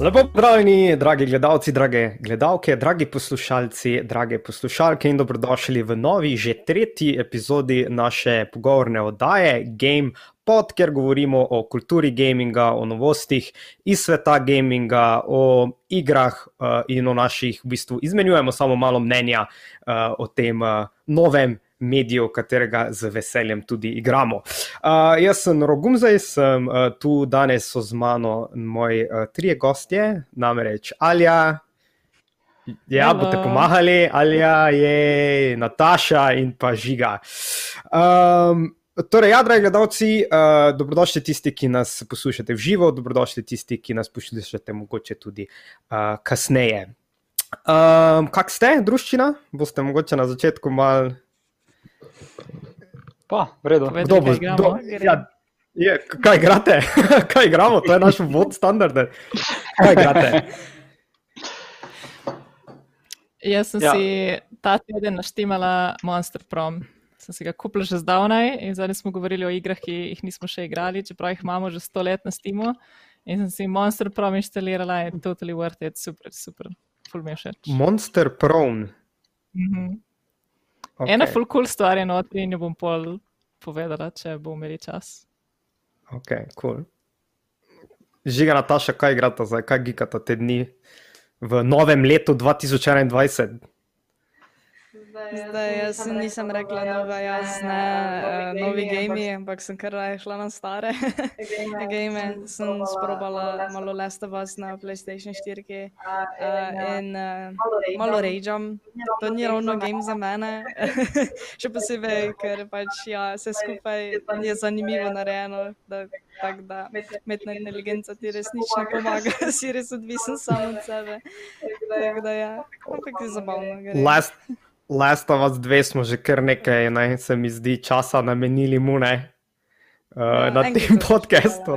Lepo pozdravljeni, dragi gledalci, drage gledalke, dragi poslušalci, drage poslušalke in dobrodošli v novi, že tretji epizodi naše pogovorne oddaje Game Pod, kjer govorimo o kulturi gaminga, o novostih iz sveta gaminga, o igrah uh, in o naših, v bistvu, izmenjujemo samo malo mnenja uh, o tem uh, novem mediju, katerega z veseljem tudi igramo. Uh, jaz sem Rogumzaj, sem uh, tu danes so z mano moji uh, trije gostje, namreč Alja. Ja, Hello. boste pomagali, Alja je Nataša in pa Žiga. Um, torej, ja, dragi gledalci, uh, dobrodošli tisti, ki nas poslušate v živo, dobrodošli tisti, ki nas poslušate mogoče tudi uh, kasneje. Um, kak ste, družščina? Boste mogoče na začetku malo Pa, vredo. Kdo bo zgodil? Ja, je, kaj igrate? kaj igramo? To je naš vod standard. Kaj igrate? Jaz sem ja. si ta teden naštemala Monster Prom. Sem si ga kupila že zdavnaj in zdaj smo govorili o igrah, ki jih nismo še igrali, čeprav jih imamo že sto let na Steamu. In sem si Monster Prom inštalirala in totally worth it, super, super, full mi všeč. Monster Prom. -hmm. Okay. Ena full cool stvar je notri in jo bom pol povedala, če bomo imeli čas. Ok, cool. Žiga Nataša, kaj igrata zdaj, kaj gigata te dni v novem letu 2021? Zdaj, jaz nisem rekla, da je jaz ne uh, novi gami, ampak sem kar raje šla na stare game. Sem sprobala malo Last of Us na PlayStation 4 uh, in uh, malo Rage'am. To ni ravno game za mene, še posebej, ker pač ja, vse skupaj je zanimivo narejeno. Da, Tak, da umetna inteligenca ti resnično pomaga, si res odvisen sam od sebe. Tako da, ja, ampak je zabavno. Last, Last of Us 2 smo že kar nekaj, ne, se mi zdi, časa namenili mu ne, uh, ja, na tem podkastu.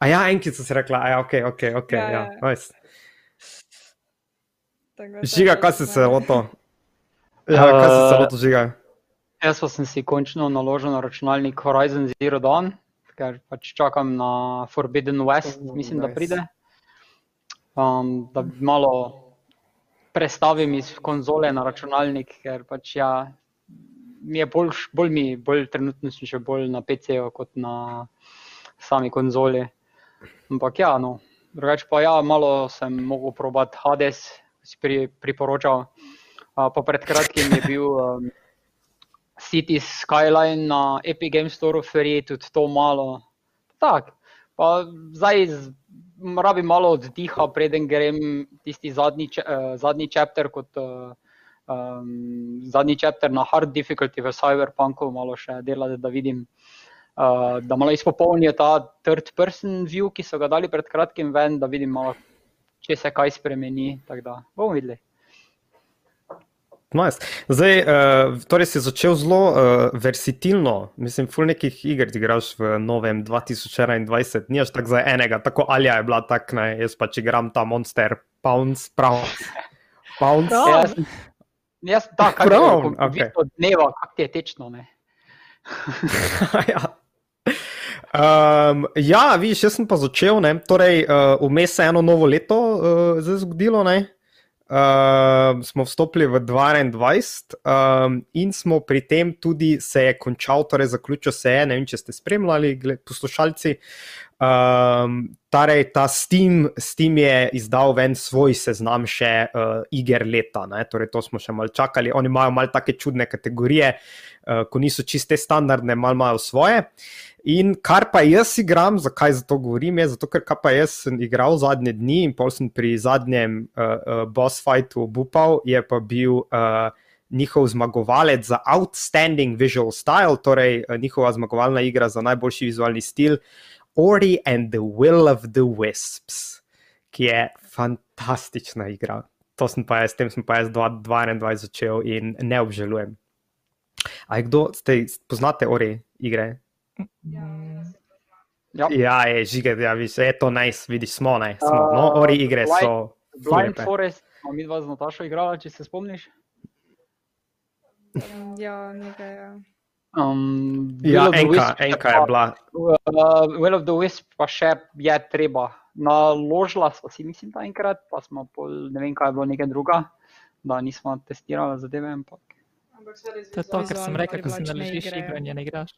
A ja, enkrat si rekla, da je ok, ok, ok. Ja, ja. Ja, nice. Žiga, kaj si se lotil? Ja, kaj si se lotil, žiga? Jaz pa sem si končno naložil na računalnik Horizon Zero Dawn, ker pač čakam na Forbidden West, oh, mislim, nice. da pride. Um, da bi malo prestavim iz konzole na računalnik, ker pač ja, mi je bolj, bolj, mi, bolj trenutno sem še bolj na PC-ju kot na sami konzoli. Ampak ja, no, drugače pa ja, malo sem mogel probati Hades, si pri, priporočal. Uh, pa pred kratkim je bil um, City Skyline na Epic Games Store, free, tudi to malo. Tak, pa zdaj rabim malo oddiha, preden grem tisti zadnji, uh, zadnji chapter, kot uh, um, zadnji chapter na hard difficulty v Cyberpunku, malo še delati, da vidim, uh, da malo izpopolnijo ta third person view, ki so ga dali pred kratkim ven, da vidim malo, če se kaj spremeni. Tako da bomo videli. Nice. Zdaj, uh, torej si začel zelo uh, versatilno, mislim, full nekih iger, ki igraš v novem 2021, niš tako za enega, tako ali je bila tak, ne, jaz pa če igram ta monster, pounds, pounds. pounds. Jaz, jaz tako, prav, okay. od dneva, kak ti je tečno, ne. ja. Um, ja, vidiš, jaz sem pa začel, ne, torej, uh, vmes se eno novo leto uh, zdaj zgodilo, ne. Uh, smo vstopili v 2022 um, in smo pri tem tudi se je končal, torej zaključil se je. Ne vem, če ste spremljali, gled, poslušalci. Um, torej, ta Steam, Steam je izdal ven svoj seznam še uh, iger leta. Torej, to smo še malo čakali. Oni imajo malo take čudne kategorije, uh, ko niso čiste standardne, malo imajo svoje. In kar pa jaz igram, zakaj za to govorim, je zato, ker pa jaz sem igral zadnje dni in pol sem pri zadnjem uh, uh, boss fightu obupal, je pa bil uh, njihov zmagovalec za Outstanding Visual Style, torej uh, njihova zmagovalna igra za najboljši vizualni stil, Ori and the Will of the Wisps, ki je fantastična igra. To sem pa jaz, tem sem pa jaz 2021 začel in ne obžalujem. A kdo ste, poznate Ori igre? Ja, ja je žige, da ja, je to nice, vidiš, smo ne. Smo. No, ori igre blind, so. Blind Forest, mi dva z Natašo igrala, če se spomniš. Ja, nekaj je. Ja. Um, ja, enka, enka je bila. Uh, Will of the Wisp pa še je treba naložila smo si, mislim, ta enkrat, pa smo pol, ne vem, kaj je bilo nekaj druga, da nismo testirali zadeve, ampak. To je to, kar sem rekel, ko si naložiš igro in je ne igraš.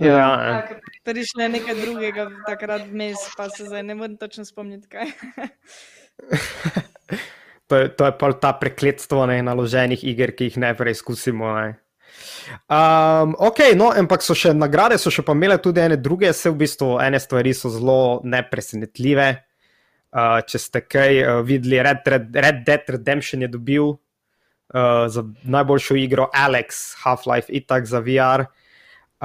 Ja, ja. Prišlo je nekaj drugega takrat vmes, pa se zdaj ne morem točno spomniti, kaj. to, je, to je pa ta prekletstvo ne, naloženih iger, ki jih ne preizkusimo. Ne. Um, ok, no, ampak so še nagrade, so še pa imele tudi ene druge, se v bistvu ene stvari so zelo nepresenetljive. Uh, če ste kaj uh, videli, Red, Red, Red Dead Redemption je dobil uh, za najboljšo igro Alex, Half-Life, itak za VR.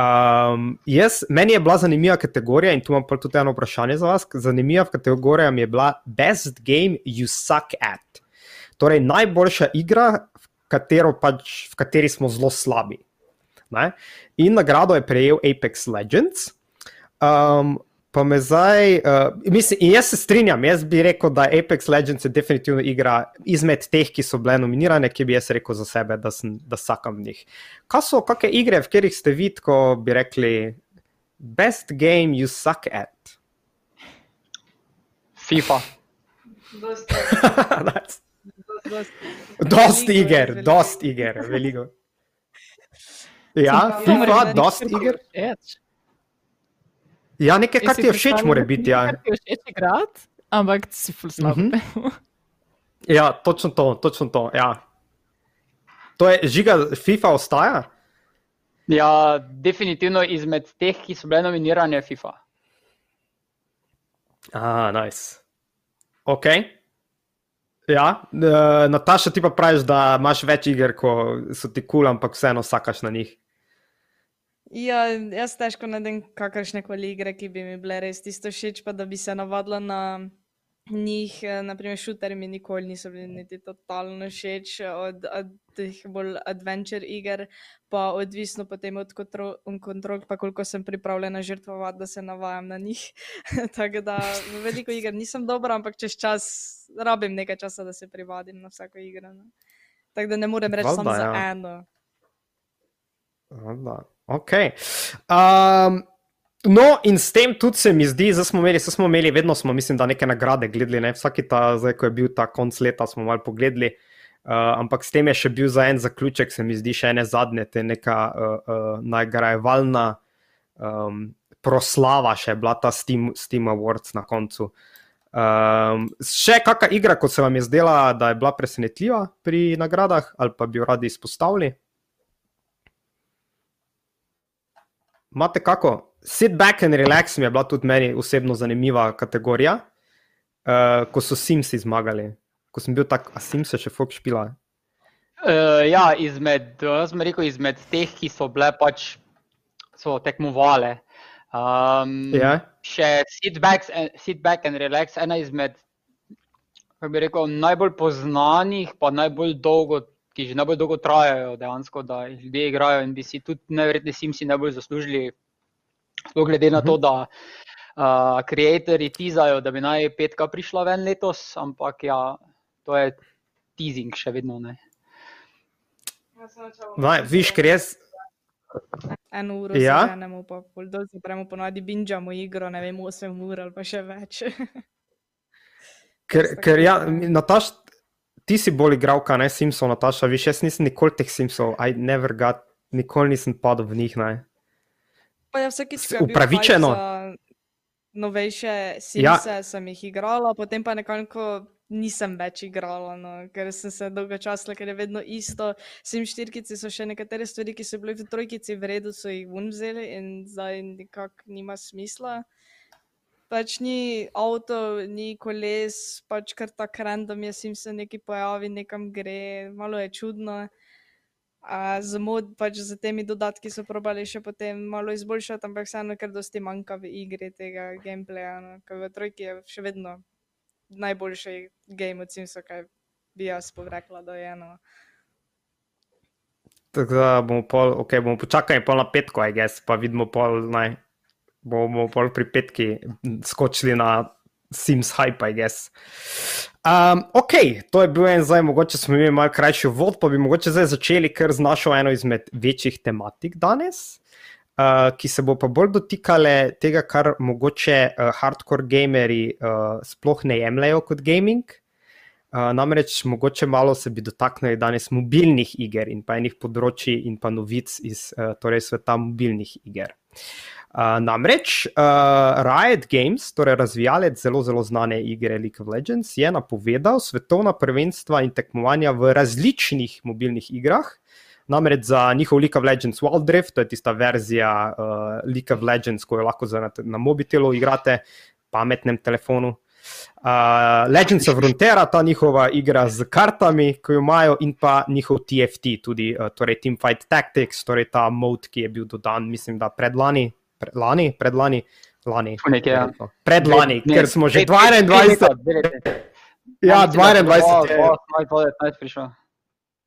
Um, jaz, meni je bila zanimiva kategorija in tu imam tudi eno vprašanje za vas. Zanimiva kategorija mi je bila Best Game You Suck At. Torej, najboljša igra, v, pač, v kateri smo zelo slabi. Ne? In nagrado je prejel Apex Legends. Um, pa me zdaj, uh, mislim, in jaz se strinjam, jaz bi rekel, da Apex Legends je definitivno igra izmed teh, ki so bile nominirane, ki bi jaz rekel za sebe, da, sem, da sakam njih. Kaj so kakšne igre, v katerih ste videli, ko bi rekli, best game you suck at? FIFA. Dost iger, dost iger, veliko. Ja, FIFA, dost iger. Ja, nekaj, kar ti je všeč, mora biti. Ja. Kar ti je všeč igrati, ampak si ful slab. Mhm. Ja, točno to, točno to. Ja. To je žiga, FIFA ostaja? Ja, definitivno izmed teh, ki so bile nominirane, je FIFA. Ah, nice. Ok. Ja, uh, Nataša, ti pa praviš, da imaš več iger, ko so ti kul, cool, ampak vseeno sakaš na njih. Ja, jaz težko najdem kakršne koli igre, ki bi mi bile res tisto všeč, pa da bi se navadila na njih. Eh, Naprimer, šuterji mi nikoli niso bili niti totalno všeč od, od teh bolj adventure iger, pa odvisno potem od kontrol, kontrol pa koliko sem pripravljena žrtvovati, da se navajam na njih. Tako da veliko iger nisem dobra, ampak čez čas rabim nekaj časa, da se privadim na vsako igro. No. Tako da ne morem reči samo ja. za eno. Valda. Ok. Um, no, in s tem tudi se mi zdi, da smo imeli, smo imeli, vedno smo, mislim, da neke nagrade gledali, ne? vsake ta, zdaj, ko je bil ta konc leta, smo malo pogledali. Uh, ampak s tem je še bil za en zaključek, se mi zdi, še ene zadnje, te neka uh, uh, nagrajevalna um, proslava, še bila ta Steam, Steam Awards na koncu. Um, še kakšna igra, kot se vam je zdela, da je bila presenetljiva pri nagradah, ali pa bi jo radi izpostavili? Imate kako? Sit back and relax mi je bila tudi meni osebno zanimiva kategorija, uh, ko so Simsi zmagali. Ko sem bil tak, a Simsi še fuk špila. Uh, ja, izmed, jaz sem rekel, izmed teh, ki so bile pač so tekmovale. Um, yeah. Še sit back, and, sit back and relax, ena izmed, bi rekel, najbolj poznanih, pa najbolj dolgo ki že najbolj dolgo trajajo, dejansko, da ljudje igrajo in bi si tudi najverjetneje Simsi najbolj zaslužili. Sploh glede na to, mhm. da ustvarjalci uh, tizajo, da bi naj petka prišla ven letos, ampak ja, to je teasing še vedno. Ne. No, viš, ker jaz. Eno uro ja? se enemu, pa pol dol se premo ponovadi binžamo igro, ne vem, 8 ur ali pa še več. ker, ker ja, Nataš, ti si bolj igralka, ne Simpson, Nataša, viš, jaz nisem nikoli teh Simpsonov, I never got, nikoli nisem padel v njih. Ne. Pa je vsakič upravičeno. Novejše Simpsone ja. sem jih igrala, potem pa nekako nisem več igrala, no, ker sem se dolgo časa, ker je vedno isto. Sim štirkici so še nekatere stvari, ki so bile v trojkici v redu, so jih vun vzeli in zdaj nekako nima smisla pač ni avto, ni koles, pač kar tako random je, sim se neki pojavi, nekam gre, malo je čudno. Z mod, pač z temi dodatki so probali še potem malo izboljšati, ampak vseeno, ker dosti manjka v igri tega gameplaya. No. Ker v trojki je še vedno najboljši game od Simsa, kaj bi jaz povrekla, da je eno. Tako da bomo, pol, okay, bomo počakali pol na petko, aj gess, pa vidimo pol naj bomo bolj pri petki skočili na Sims Hype, I guess. Um, ok, to je bil en zdaj, mogoče smo imeli malo krajši vod, pa bi mogoče zdaj začeli kar z našo eno izmed večjih tematik danes. uh, ki se bo pa bolj dotikale tega, kar mogoče uh, hardcore gameri uh, sploh ne jemljajo kot gaming. Uh, namreč mogoče malo se bi dotaknili danes mobilnih iger in pa enih področji in pa novic iz uh, torej sveta mobilnih iger. Uh, namreč uh, Riot Games, torej razvijalec zelo, zelo znane igre League of Legends, je napovedal svetovna prvenstva in tekmovanja v različnih mobilnih igrah, Namreč za njihov League of Legends Wild Rift, to je tista verzija uh, League of Legends, ko jo lahko na, na mobitelu igrate, pametnem telefonu. Uh, Legends of Runeterra, ta njihova igra z kartami, ki jo imajo, in pa njihov TFT, tudi uh, torej Teamfight Tactics, torej ta mod, ki je bil dodan, mislim, da predlani, predlani, predlani, lani. Nekaj, ja. Predlani, ker smo že 22. Ja, 22.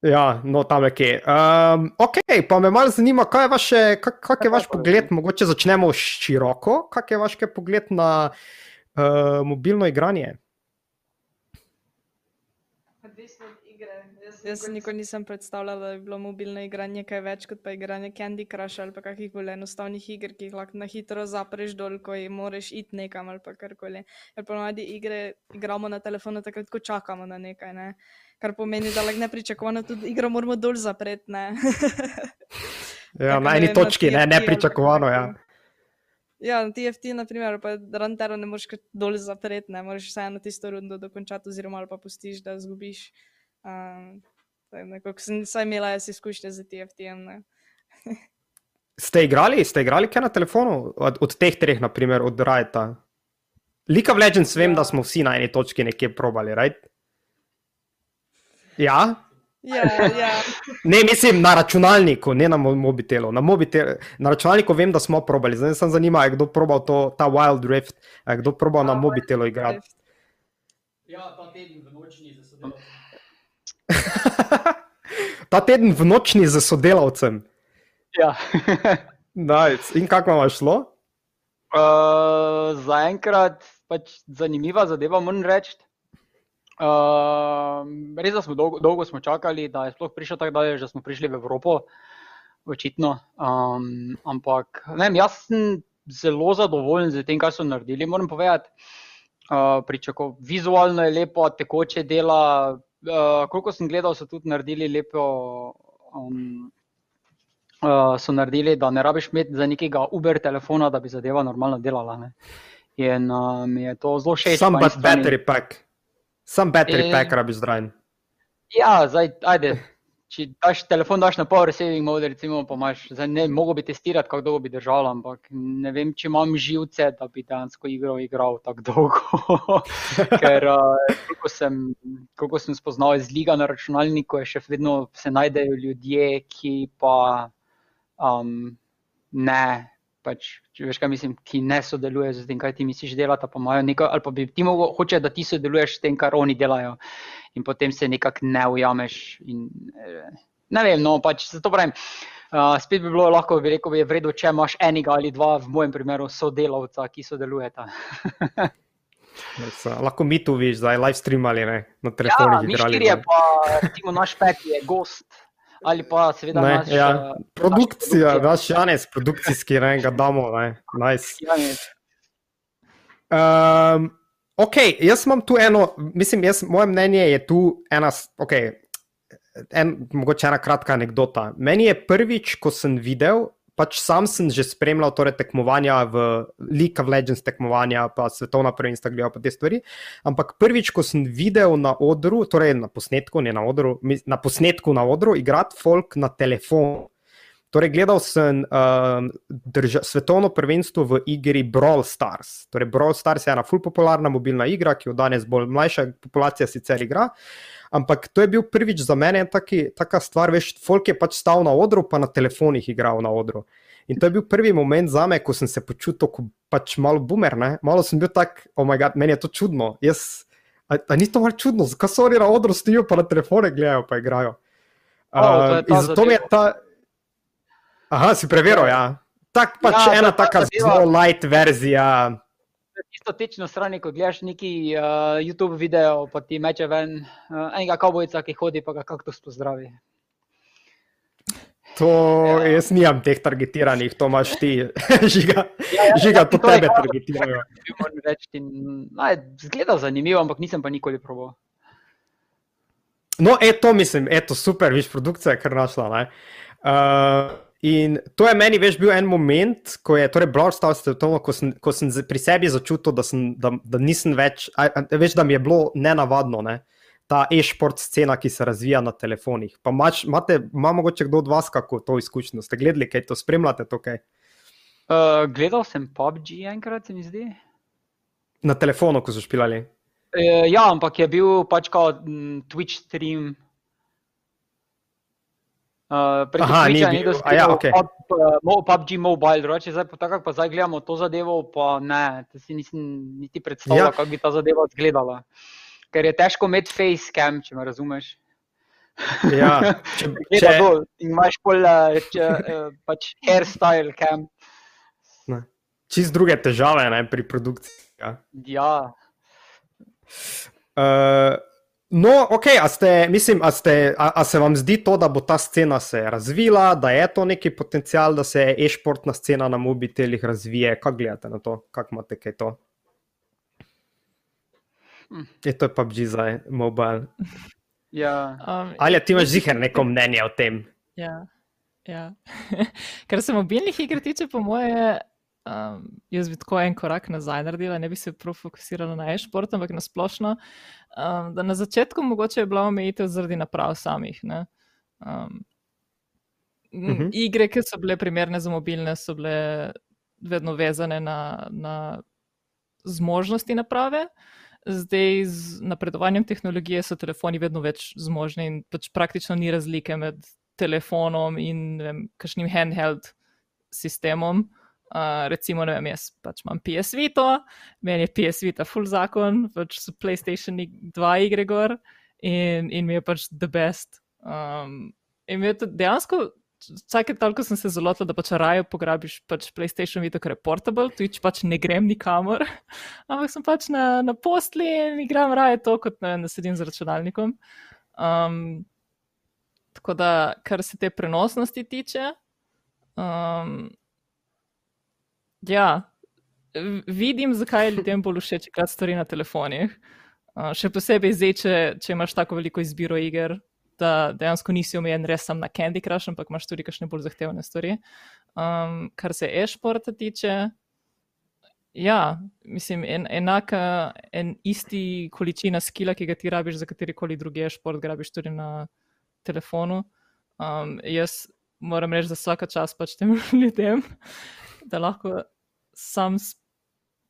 Ja, no, tam je kje. Um, ok, pa me malo zanima, kaj je, vaše, kak, kak je vaš pogled, mogoče začnemo široko, kak je vaš pogled na uh, mobilno igranje? Jaz si nikoli nisem predstavljala, da bi bilo mobilno igranje kaj več kot pa igranje Candy Crush ali pa kakih bolj enostavnih iger, ki jih lahko na hitro zapreš dol, ko jim moraš iti nekam ali pa karkoli. Ker ponovadi igre igramo na telefonu takrat, ko čakamo na nekaj. Ne? kar pomeni, da lahko ne pričakovano tudi igro moramo dol zapreti. ja, na eni točki, ne, ne pričakovano. Ja. Ja, na TFT, na primer, pa Rantero ne moreš dol zapreti, ne moreš vseeno tisto rundo dokončati, oziroma pa pustiš, da zgubiš. Um, Nekako sem vsaj imela jaz izkušnje z TFT-jem. ste igrali, ste igrali kaj na telefonu, od, od teh treh, naprimer, od Rajta? League of Legends, vem, ja. da smo vsi na eni točki nekje probali, right? Ja. Ja, ja. Ne, mislim na računalniku, ne na mobitelu. Na, mobitel, na računalniku vem, da smo probali. Zdaj se zanima, kdo probal to, ta Wild Rift, kdo probal na mobitelu igrati. Ja, ta teden v nočni za sodelavcem. ta teden v nočni za sodelavcem. Ja. nice. In kako vam je šlo? Uh, Zaenkrat pač zanimiva zadeva, moram reči. Uh, res, smo dolgo, dolgo smo čakali, da je sploh prišel tako daleko, da smo prišli v Evropo, očitno. Um, ampak ne, jaz sem zelo zadovoljen z tem, kar so naredili. Moram povedati, uh, pričako, vizualno je lepo, tekoče dela. Uh, koliko sem gledal, so tudi naredili lepo. Um, uh, so naredili, da ne rabiš imeti za nekega Uber telefona, da bi zadeva normalno delala. Ne. In uh, mi je to zelo všeč. Sam battery pack. Sam battery pack rabiš zraven. Ja, zdaj, ajde. Če daš telefon, daš na power saving mode, recimo, pa imaš, zdaj ne mogo bi testirati, kako dolgo bi držal, ampak ne vem, če imam živce, da bi dejansko igro igral tako dolgo. Ker, uh, koliko, sem, koliko sem spoznal iz liga na računalniku, je še vedno se najdejo ljudje, ki pa um, ne pač, če veš, kaj mislim, ki ne sodelujejo z tem, kaj ti misliš delati, pa imajo nekaj, ali pa bi ti mogel, hoče, da ti sodeluješ s tem, kar oni delajo, in potem se nekako ne ujameš. In, eh, ne vem, no, pač zato pravim. Uh, spet bi bilo lahko, bi rekel, je vredno, če imaš enega ali dva, v mojem primeru, sodelavca, ki sodelujeta. lahko mi tu vidiš, zdaj live stream ali ne, na telefonu. Ja, mi štirje, pa recimo naš peti je gost ali pa seveda ne, naš, ja. uh, produkcija, naš Janes, produkcijski, ne, ga damo, ne, nice. Um, ok, jaz imam tu eno, mislim, jaz, moje mnenje je tu ena, ok, en, mogoče ena kratka anekdota. Meni je prvič, ko sem videl, pač sam sem že spremljal torej, tekmovanja v League of Legends, tekmovanja, pa svetovna prvenstva, gledal pa te stvari. Ampak prvič, ko sem videl na odru, torej na posnetku, ne na odru, na posnetku na odru, igrati folk na telefonu. Torej, gledal sem uh, drža, svetovno prvenstvo v igri Brawl Stars. Torej, Brawl Stars je ena fully popularna mobilna igra, ki jo danes bolj mlajša populacija sicer igra. Ampak to je bil prvič za mene taki, taka stvar, veš, folk je pač stal na odru, pa na telefonih igral na odru. In to je bil prvi moment za me, ko sem se počutil kot pač malo boomer. Ne? Malo sem bil tak, oh moj bog, meni je to čudno. Jaz, a, a ni to malo čudno, zakaj so oni na odru stojijo, pa na telefone gledajo, pa igrajo. Uh, oh, in zato mi je ta. Aha, si preveril, ja. Tako pač ja, ena taka zelo light verzija. Isto tečno stran, ko gledaš neki uh, YouTube video, pa ti meče ven uh, enega kavbojca, ki hodi, pa ga kako to spozdravi. To jaz nimam teh targetiranih, to imaš ti, žiga, Ja, ja, žiga ja, to to je tebe kao- targetirajo. Reči, no, je zgleda zanimivo, ampak nisem pa nikoli probal. No, eto, mislim, eto, super, viš, produkcija je kar našla. ne. Uh, in to je meni veš bil en moment, ko je, torej, Brawl Stars, to, ko sem, ko sem pri sebi začutil, da, sem, da, da nisem več, a, a, veš, da mi je bilo nenavadno, ne. Ta e-sport scena, ki se razvija na telefonih. Pa mač, imate, ima mogoče kdo od vas kako to izkušnjo? Ste gledali, kaj to spremljate tukaj? Uh, gledal sem PUBG enkrat, se mi zdi. Na telefonu, ko so špilali. Uh, ja, ampak je bil pač kot mm, Twitch stream. Uh, Aha, ni bil- ni a ja, okej. pub, uh, PUBG Mobile, drugače zdaj pa tako, pa zdaj gledamo to zadevo, pa ne, to si nisem niti predstavljal, Ja. kako bi ta zadeva izgledala. Ker je težko imeti facecam, če me razumeš. Ja, če, če, dol imaš pol, uh, če, uh, pač hairstyle cam. čist druge težave ne, pri produkciji. Ja. Ja, Uh, no, ok, a, ste, mislim, a, ste, a, a se vam zdi to, da bo ta scena se razvila, da je to neki potencial, da se e-športna scena na mobitelih razvije? Kako gledate na to? Kako imate kaj to? Hm. Je to je PUBG za mobile. ja. Um, Ali ti imaš ziger neko mnenje o tem? Ja. ja. Kar se mobilnih iger tiče, po moje, um, jaz bi tako en korak nazaj naredila, ne bi se prav fokusirala na e-šport, ampak na splošno. Um, da na začetku mogoče je bila omejitev zaradi naprav samih. ne. Um, uh -huh. Igre, ki so bile primerne za mobilne, so bile vedno vezane na, na zmožnosti naprave. Zdaj, z napredovanjem tehnologije so telefoni vedno več zmožni in pač praktično ni razlike med telefonom in vem, kakšnim handheld sistemom. Uh, recimo, ne vem, jaz pač imam PS Vito, meni je PS Vita full zakon, pač so PlayStation 2 igre gor in, in mi je pač the best. Um, in mi je to dejansko, vsake toliko sem se zelo lotila, da pač raje pograbiš pač PlayStation Vita, ker je portable, Twitch pač ne grem nikamor, ampak sem pač na, na postli in igram raje to, kot vem, da sedim z računalnikom. Um, tako da, kar se te prenosnosti tiče, um, ja, vidim, zakaj je ljudem bolj všeč igrati stvari na telefonih. Uh, še posebej zdaj, če, če imaš tako veliko izbiro iger, da dejansko nisi omejen res samo na Candy Crush, ampak imaš tudi kakšne bolj zahtevne stvari. Um, kar se e-športa tiče, ja, mislim, en, enaka, en isti količina skila, ki ga ti rabiš za katerikoli drugi e-šport, ga rabiš tudi na telefonu. Um, jaz moram reči, da vsaka čas pač tem ljudem, da lahko sam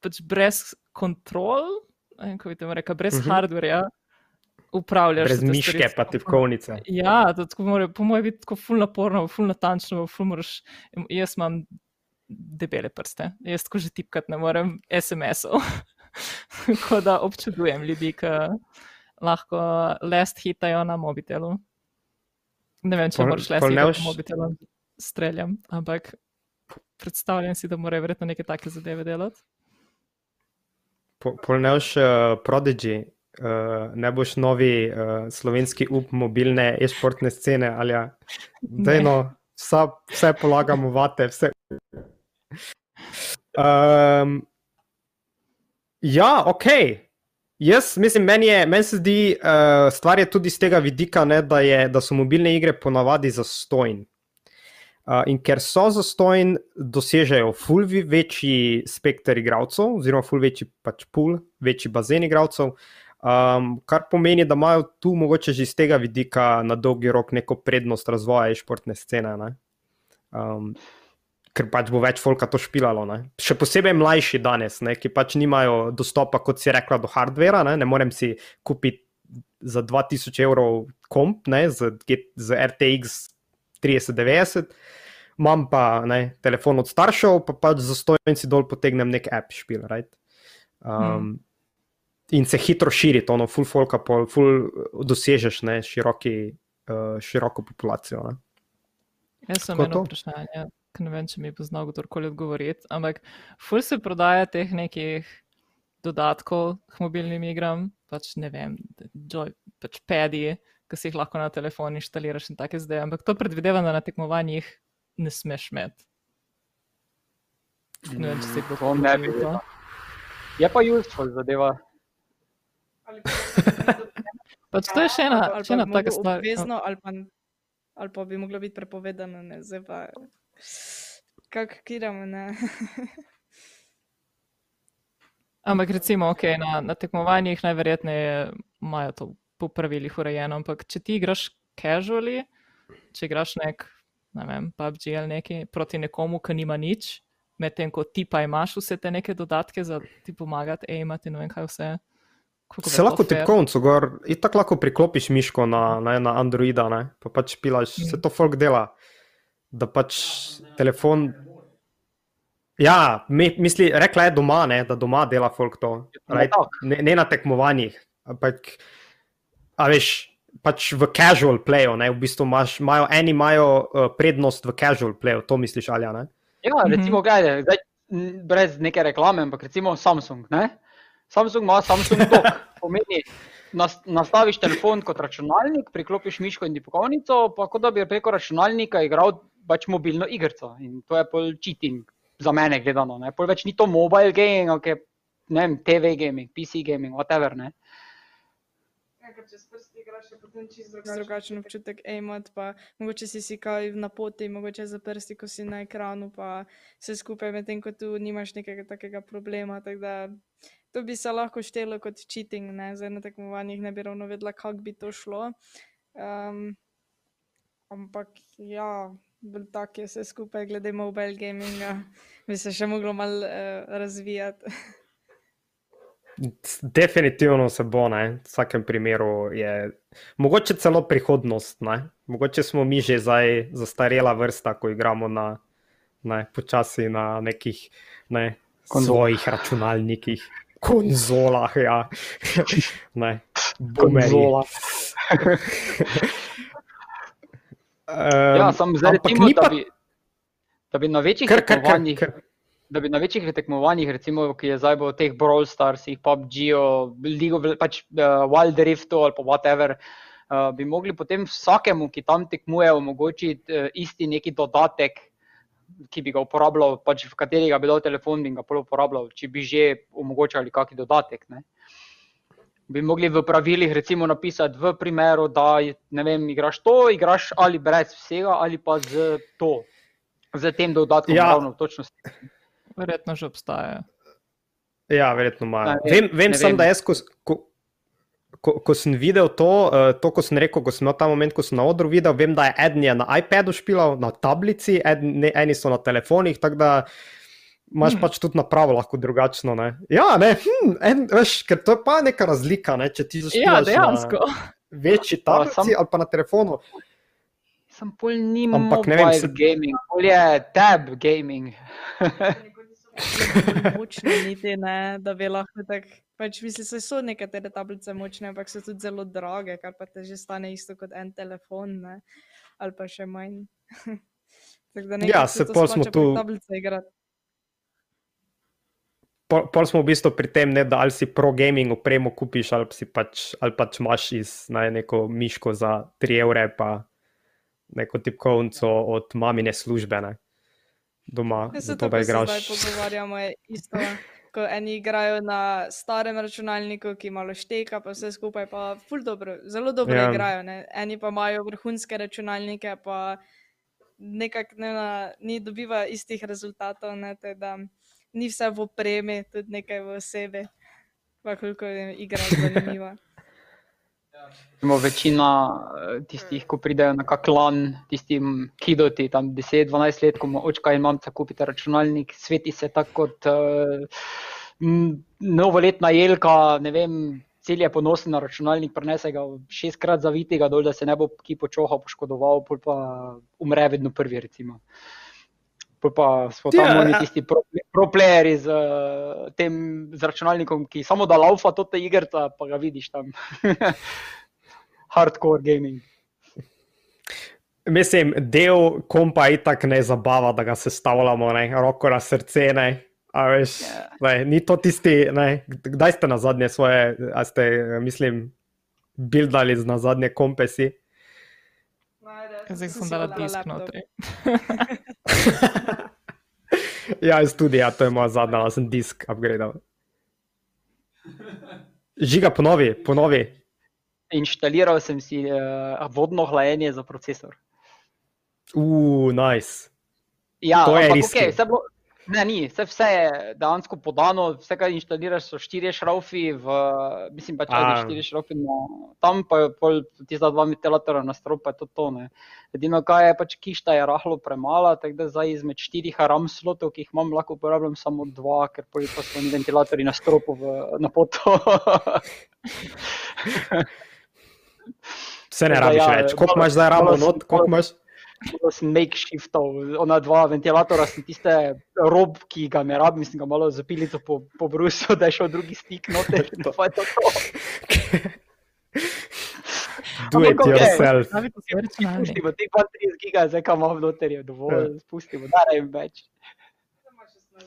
pač brez kontrol, vem, kako bi temu rekel, brez uh Mhm. -huh. hardwarja upravljaš. Brez miške pa tipkovnice. Ja, to tako mora, po mojem, biti tako ful naporno, ful natančno, ful moraš. Jaz imam debele prste, jaz tako že tipkati ne morem SMS-ov. Tako da občudujem ljudi, ki lahko lest hitajo na mobitelu. Ne vem, če moraš ne hitati na mobitelu, streljam, ampak predstavljam si, da morajo verjetno neke take zadeve delati. Polnež uh, Prodigy, uh, ne boš novi uh, slovenski up mobilne e-športne scene ali ja. Dejno, vsa, vse polagamo vate, vse. Um, ja, ok. Jaz mislim, meni, je, meni se zdi, uh, stvar je tudi z tega vidika, ne, da, je, da so mobilne igre ponavadi zastojn. Uh, in ker so zastojn, dosežejo ful večji spekter igralcev, oziroma ful večji pač pool, večji bazen igralcev, um, kar pomeni, da imajo tu mogoče že iz tega vidika na dolgi rok neko prednost razvoja športne scene. Ne? Um, ker pač bo več folka to špilalo. Ne? Še posebej mlajši danes, ne? ki pač nimajo dostopa, kot si rekla, do hardvera. Ne, ne morem si kupiti za 2000 evrov komp ne? z, z RTX 3090. Imam pa ne, telefon od staršev, pa pač za stojnici dol potegnem nek app špil. Right? Um, Hmm. In se hitro širi, to ono, full folka, pol, full dosežeš ne, široki, uh, široko populacijo. Ne. Jaz sem Tako eno to. vprašanje, ki ne vem, če mi bo znal kdorkoli odgovoriti, ampak ful se prodaja teh nekih dodatkov k mobilnim igram, pač ne vem, joy, pač pedi, ki si jih lahko na telefon inštaliraš in take zdaj. Ampak to predvidevam, da na tekmovanjih ne smeš imeti. Ne vem, če si kdo To ne bi to. Je pa useful zadeva. Pač to je še ena, ali še ena taka stvar. Obvezno, ali, pa, ali pa bi moglo biti prepovedano, ne, zdaj pa. Kako kiramo, ne. Ampak recimo, okay, na, na tekmovanjih najverjetneje imajo to po pravilih urejeno, ampak če ti igraš casually, če igraš nek, ne vem, PUBG ali neki proti nekomu, ki nima nič, medtem ko ti pa imaš vse te neke dodatke za ti pomagati, aimati in ne vem kaj vse. Koliko Se lahko fair? tipkovnico gor, in tako lahko priklopiš miško na, na, na Androida, ne? pa pač pilaš, Mhm. se to folk dela. Da pač telefon. Ja, mi, misli, rekla je doma, ne, da doma dela folk to. Right? Ne, ne na tekmovanjih. Ampak, a veš, pač v casual playu, ne, v bistvu imaš, imajo, eni imajo uh, prednost v casual playu, to misliš ali ne? Ja, recimo, gledaj, zdaj, brez neke reklame, ampak recimo Samsung. Ne? Samsung ima Samsung Dock. Pomeni, nas, nastaviš telefon kot računalnik, priklopiš miško in tipkovnico, pa kot da bi preko računalnika igral pač mobilno igrico. In to je pol cheating za mene gledano. Ne? Pol več ni to mobile gaming, ampak je ne vem, TV gaming, PC gaming, whatever. Ne? Ja, Čez prsti igraš, je potem čisto drugačen občutek aimat, pa mogoče si si kaj na poti, mogoče za prsti, ko si na ekranu, pa vse skupaj, medtem ko tu nimaš nekega takega problema. Tak da, to bi se lahko štelo kot cheating, ne? zdaj na tekmovanjih ne bi ravno vedela, kako bi to šlo. Um, ampak ja, bolj tak je vse skupaj, glede mobile gaminga, bi se še moglo malo uh, razvijati. Definitivno se bo, ne? v vsakem primeru je. Mogoče celo prihodnost. Ne? Mogoče smo mi že zdaj zastarela vrsta, ko igramo na, ne, počasi na nekih ne, Konzolah. svojih računalnikih, konzolah. Ja. ne. Konzola. Um, Ja, sem zdaj recimo, ni da pa- bi, da bi na večjih Kar, kar, kar, tekmovanjih kar. Da bi na večjih tekmovanjih, recimo, ki je zdaj v teh Brawl Starsih, PUBG-u, League of, pač uh, Wild Riftu ali pa whatever, uh, bi mogli potem vsakemu, ki tam tekmuje, omogočiti uh, isti neki dodatek, ki bi ga uporabljal, pač v katerega bi dal telefon in ga pol uporabljal, če bi že omogočali kakšen dodatek. Ne? Bi mogli v pravilih recimo napisati v primeru, da vem, igraš to, igraš ali brez vsega, ali pa z to, z tem dodatkom, Ja. ravno točno s Verjetno že obstajajo. Ja, verjetno imajo. Vem, vem, vem. da jaz, ko, ko, ko, ko sem videl to, uh, to, ko sem rekel, ko sem imel ta moment, ko sem na odru videl, vem, da je eden je na iPadu špilal, na tablici, eden, eni so na telefonih, tako da imaš Hmm. pač tudi napravo lahko drugačno. Ne? Ja, ne, hm, en, veš, ker to je pa neka razlika, ne, če ti Ja, zašpilaš dejansko. na večji tablici sam- ali pa na telefonu. Sem pol ni Ampak ne mobile vem, se- gaming, pol je tab gaming. močne, niti ne, da bi lahko tako. Pač mislim, da so nekatere tablice močne, ampak so tudi zelo drage, kar pa te že stane isto kot en telefon, ne? ali pa še manj. Ja, se pol smo tu-. Pol, pol smo v bistvu pri tem, ne, da ali si pro gaming opremo kupiš, ali, si pač, ali pač imaš iz ne, neko miško za 3 evre, pa neko tipkovnico od mamine službe. Ne. Doma, Ja, zato to, da igraš. zdaj pogovarjamo, je isto. Ko eni igrajo na starem računalniku, ki malo šteka, pa vse skupaj, pa ful dobro, zelo dobro Ja. ja. igrajo. Ne? Eni pa imajo vrhunske računalnike, pa nekako ne, na- ni dobiva istih rezultatov. Ne? Tako Da ni vse v opremi, tudi nekaj v osebi, pa koliko je igra zanimiva. Recimo večina eh, tistih, ko pridejo na kak lan, tistim kidoti, tam 10-12 let, ko mu očka in mamca kupite računalnik, sveti se tako kot uh, novoletna jelka, ne vem, cel je ponosen na računalnik, prenese ga šestkrat zavitega dol, da se ne bo ki počohal, poškodoval, pa umre vedno prvi, recimo. Pol pa smo tam Ja, oni ja. tisti pro, pro z, uh, tem, z računalnikom, ki samo da laufa to te igrca, pa ga vidiš tam. Hardcore gaming. Mislim, del kompa je tako ne zabava, da ga sestavljamo, ne, roko na srce. Ne. A veš, Ja. ne, ni to tisti, ne, kdaj ste na zadnje svoje, a ste, mislim, buildali na zadnje kompesi. Zdaj sem dala disk notri. ja, jaz tudi, ja, to je moja zadnja, jaz sem disk upgradal. Žiga, ponovi, ponovi. Inštaliral sem si uh, vodno hlajenje za procesor. Uf, nice. Ja, To je ampak riski. okej, vse bilo- Ne, ni, vse, vse je dejansko podano, vse, kar inštaliraš, so štiri šraufi, v, mislim pač, A. da štiri šraufi, no, tam pa je pol tista dva ventilatorja na strop, pa je to to. Ne. Edino, kaj je pač kišta, je rahlo premala, tako da zdaj izmed štirih RAM slotov, ki jih imam, lahko uporabljam samo dva, ker pol pa so oni ventilatorji na stropu v, na poto. Vse ne rabiš ja, več. Koliko imaš zdaj ramo not, koliko imaš? Malo sem makeshiftov, ona dva ventilatora, sem tiste rob, ki ga ne rabim, sem ga malo za pilico po, po brusu, da je šel drugi stik noter. pa je to to. Do it Ampak yourself. Pravi, to so računalnik. Spustimo, teh 32 giga, zdaj kam imam noter, je dovolj, spustimo, da ne vem več.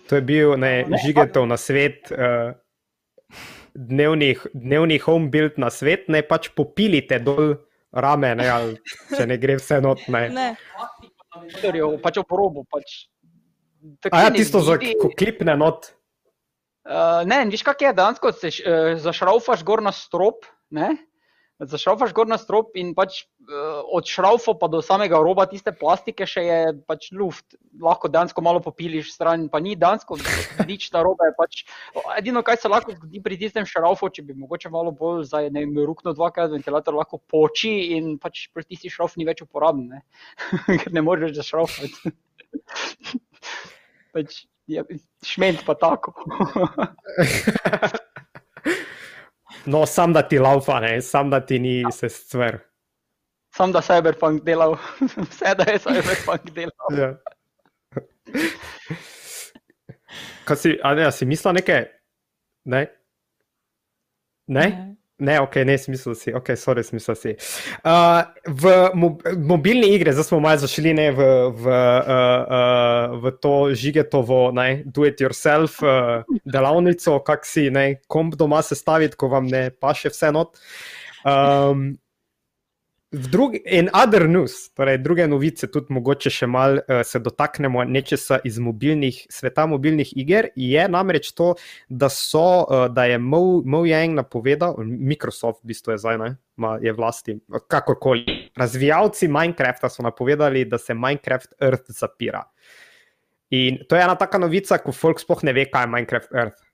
To je bil ne, žigetov na svet, uh, dnevni, dnevni home build na svet, ne pač popilite dol rame, ne, ali če ne gre vse not. Ne. Ne, pač v robu, pač. A ja, tisto za klipne not. Uh, ne, veš kak je, dejansko se uh, zašraufaš gor na strop, ne? Zašraufaš gor na strop in pač uh, od šraufa pa do samega roba tiste plastike še je pač luft. Lahko dejansko malo popiliš stran, pa ni dejansko nič ta roba je pač. Edino, kaj se lahko zgodi pri tistem šraufu, če bi mogoče malo bolj za ne vem, rukno dvakrat ventilator lahko poči in pač pri tisti šrauf ni več uporaben, ne? ker ne moreš zašraufati. pač, ja, šment pa tako. No, sam da ti laufa, ne, sam da ti ni se stvar. Sam da Cyberpunk delal, vse da je Cyberpunk delal. Ja. Kaj si, a ne, a si mislil nekaj? Ne? Ne? Ne, ok, ne, smisel si, ok, sorry, smisel si. Uh, v mob mobilni igri, zdaj smo malo zašli ne, v, v, uh, uh, v to žigetovo, ne, do it yourself uh, delavnico, kak si, ne, komp doma sestaviti, ko vam ne paše vse not. Um, drugi, in other news, torej druge novice, tudi mogoče še malo uh, se dotaknemo nečesa iz mobilnih, sveta mobilnih iger, je namreč to, da so, uh, da je Mo, Mo Yang napovedal, Microsoft v bistvu je zdaj, ne, ma, je vlasti, kakorkoli. Razvijalci Minecrafta so napovedali, da se Minecraft Earth zapira. In to je ena taka novica, ko folk sploh ne ve, kaj je Minecraft Earth.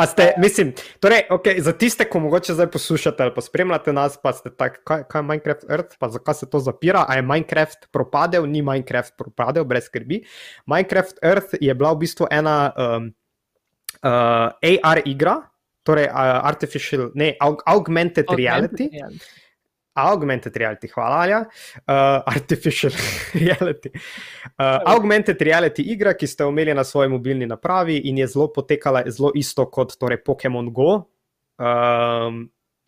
A ste, mislim, torej, okay, za tiste, ko mogoče zdaj poslušate ali pa spremljate nas, pa ste tako, kaj, kaj je Minecraft Earth, pa zakaj se to zapira, a je Minecraft propadel, ni Minecraft propadel, brez skrbi. Minecraft Earth je bila v bistvu ena um, uh, AR igra, torej uh, artificial, ne, aug augmented, augmented reality. reality. Augmented reality, hvala, Alja. Uh, artificial reality. Uh, augmented reality igra, ki ste imeli na svoji mobilni napravi in je zelo potekala zelo isto kot torej, Pokémon Go, um,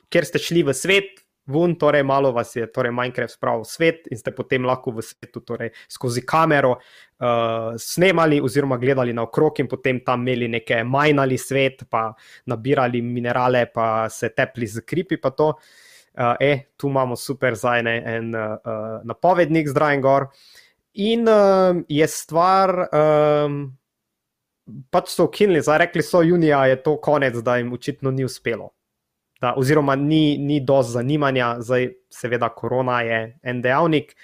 kjer ste šli v svet, ven, torej malo vas je torej Minecraft spravil v svet in ste potem lahko v svetu torej, skozi kamero uh, snemali oziroma gledali naokrog in potem tam imeli neke majnali svet, pa nabirali minerale, pa se tepli z kripi pa to. Uh, e, tu imamo super zajne en uh, uh, napovednik zdraven gor. In um, je stvar, um, pač so ukinili, zdaj rekli so, junija je to konec, da jim očitno ni uspelo. Da, oziroma, ni, ni dosti zanimanja, zdaj, seveda, korona je en dejavnik.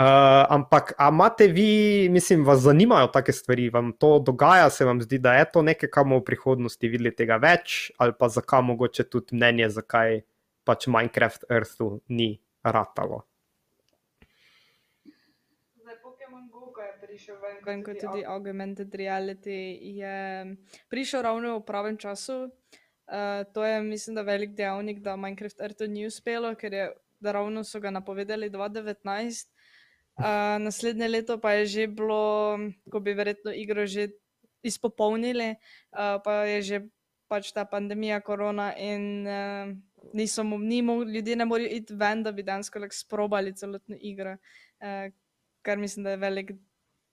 Uh, ampak, a imate vi, mislim, vas zanimajo take stvari, vam to dogaja, se vam zdi, da je to nekaj, kar bomo v prihodnosti videli tega več, ali pa zakaj mogoče tudi mnenje, zakaj pač Minecraft Earthu ni ratalo. Vem, kot tudi augmented reality je prišel ravno v pravem času. Uh, to je, mislim, da velik dejavnik, da Minecraft Earthu ni uspelo, ker je, da ravno so ga napovedali 2019. Uh, naslednje leto pa je že bilo, ko bi verjetno igro že izpopolnili, uh, pa je že pač ta pandemija, korona in uh, niso, ni mo, ljudje ne morejo iti ven, da bi dejansko like, sprobali celotno igro, uh, kar mislim, da je velik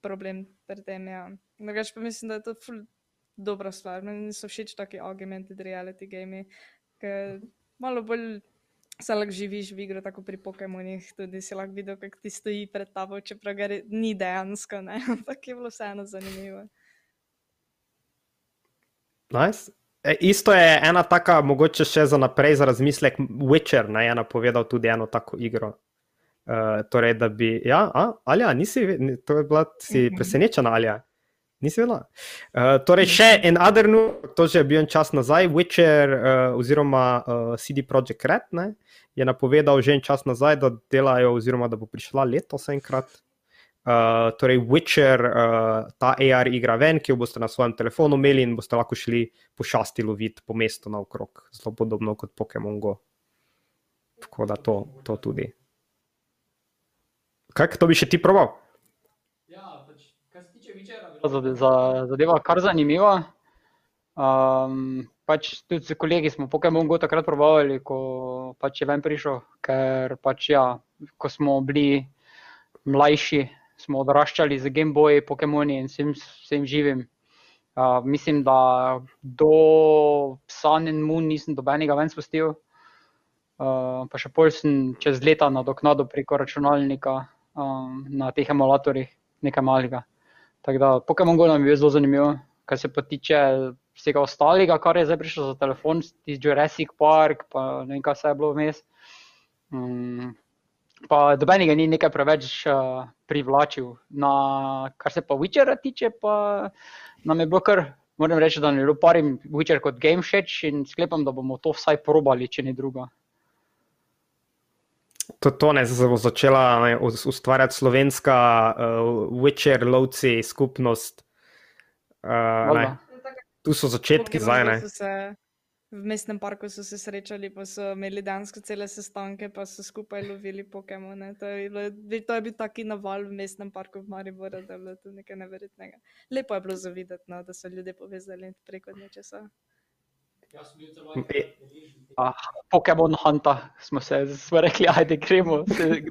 problem pri tem. Ja. Drugač pa mislim, da je to dobra stvar. Meni so všeč taki augmented reality game, ker malo bolj se lahko živiš v igro, tako pri Pokémonih, tudi si lahko videl, kako ti stoji pred tabo, čeprav ga ni dejansko, ampak je bilo vseeno zanimivo. Nice. E, isto je ena taka, mogoče še za naprej za razmislek, Witcher ne, je napovedal tudi eno tako igro. Uh, torej, da bi, ja, a, Alja, nisi, to je bila, si presenečena, Alja. Nisi vedela. Uh, torej, še en other news, to že je bil en čas nazaj, Witcher uh, oziroma uh, CD Projekt Red ne, je napovedal že en čas nazaj, da delajo, oziroma da bo prišla letos enkrat. Uh, torej, Witcher, uh, ta AR igra ven, ki jo boste na svojem telefonu imeli in boste lahko šli pošasti loviti po mestu naokrog, zelo podobno kot Pokémon Go. Tako da to, to tudi. Kaj, to bi še ti probal? za, zadeva kar zanimiva. Um, pač tudi s kolegi smo Pokémon Go takrat probavali, ko pač je ven prišel, ker pač ja, ko smo bili mlajši, smo odraščali z Game Boy, Pokémoni in vsem, vsem živim. Uh, mislim, da do Sun and Moon nisem dobenega ven spustil. Uh, pa še pol sem čez leta nadoknadil preko računalnika um, na teh emulatorjih, nekaj malega. Tako da Pokémon Go nam je zelo zanimiv, kar se pa tiče vsega ostalega, kar je zdaj prišlo za telefon, tisti Jurassic Park, pa ne vem, kaj se je bilo vmes. Um, pa dobenega ni nekaj preveč uh, privlačil. Na, kar se pa Witchera tiče, pa nam je bilo kar, moram reči, da je bilo parim Witcher kot game všeč in sklepam, da bomo to vsaj probali, če ni druga to, to ne, se bo začela ne, ustvarjati slovenska uh, Witcher, lovci, skupnost. Uh, tu so začetki zdaj. V mestnem parku so se srečali, pa so imeli dejansko cele sestanke, pa so skupaj lovili Pokémone. To je, bilo, to je bil taki naval v mestnem parku v Mariboru, da je bilo to nekaj neverjetnega. Lepo je bilo zavideti, no, da so ljudje povezali preko nečesa. Ah, Pokémon Hunta smo se smo rekli, ajde gremo,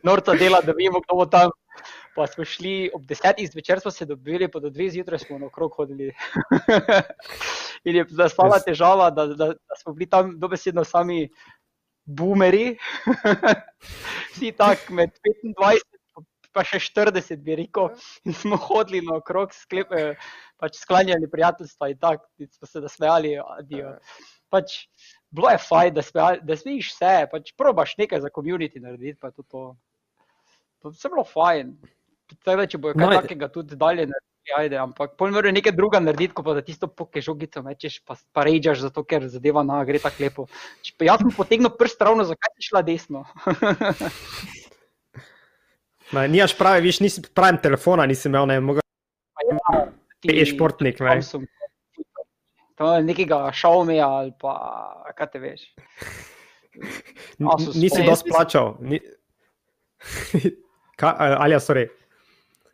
norca dela, da vemo, kdo bo tam. Pa smo šli ob desetih zvečer, smo se dobili, pa do dveh zjutraj smo na okrog hodili. In je nastala težava, da, da, da smo bili tam dobesedno sami boomeri. Vsi tak med 25 pa še 40 bi rekel. In smo hodili na okrog, sklepe, pač sklanjali prijateljstva in tako, smo se nasmejali. Pač, bilo je fajn, da, da smeješ vse, pač probaš nekaj za komunity narediti, pa to to. To je bilo fajn. Tako da če bo kaj no, takega tudi dalje narediti, ajde, ampak pol morajo nekaj druga narediti, ko pa da tisto poke žogico mečeš, pa, pa rejđaš zato, ker zadeva na gre tako lepo. Če pa jaz sem potegnil prst ravno, zakaj si šla desno? Nijaš pravi, viš, nisi pravim telefona, nisi imel, ne mogo. Ja, ti je športnik, ne. To je nekega Xiaomi ali pa kaj te veš. Nisi dosti plačal. Ni... Ali ja, sorry.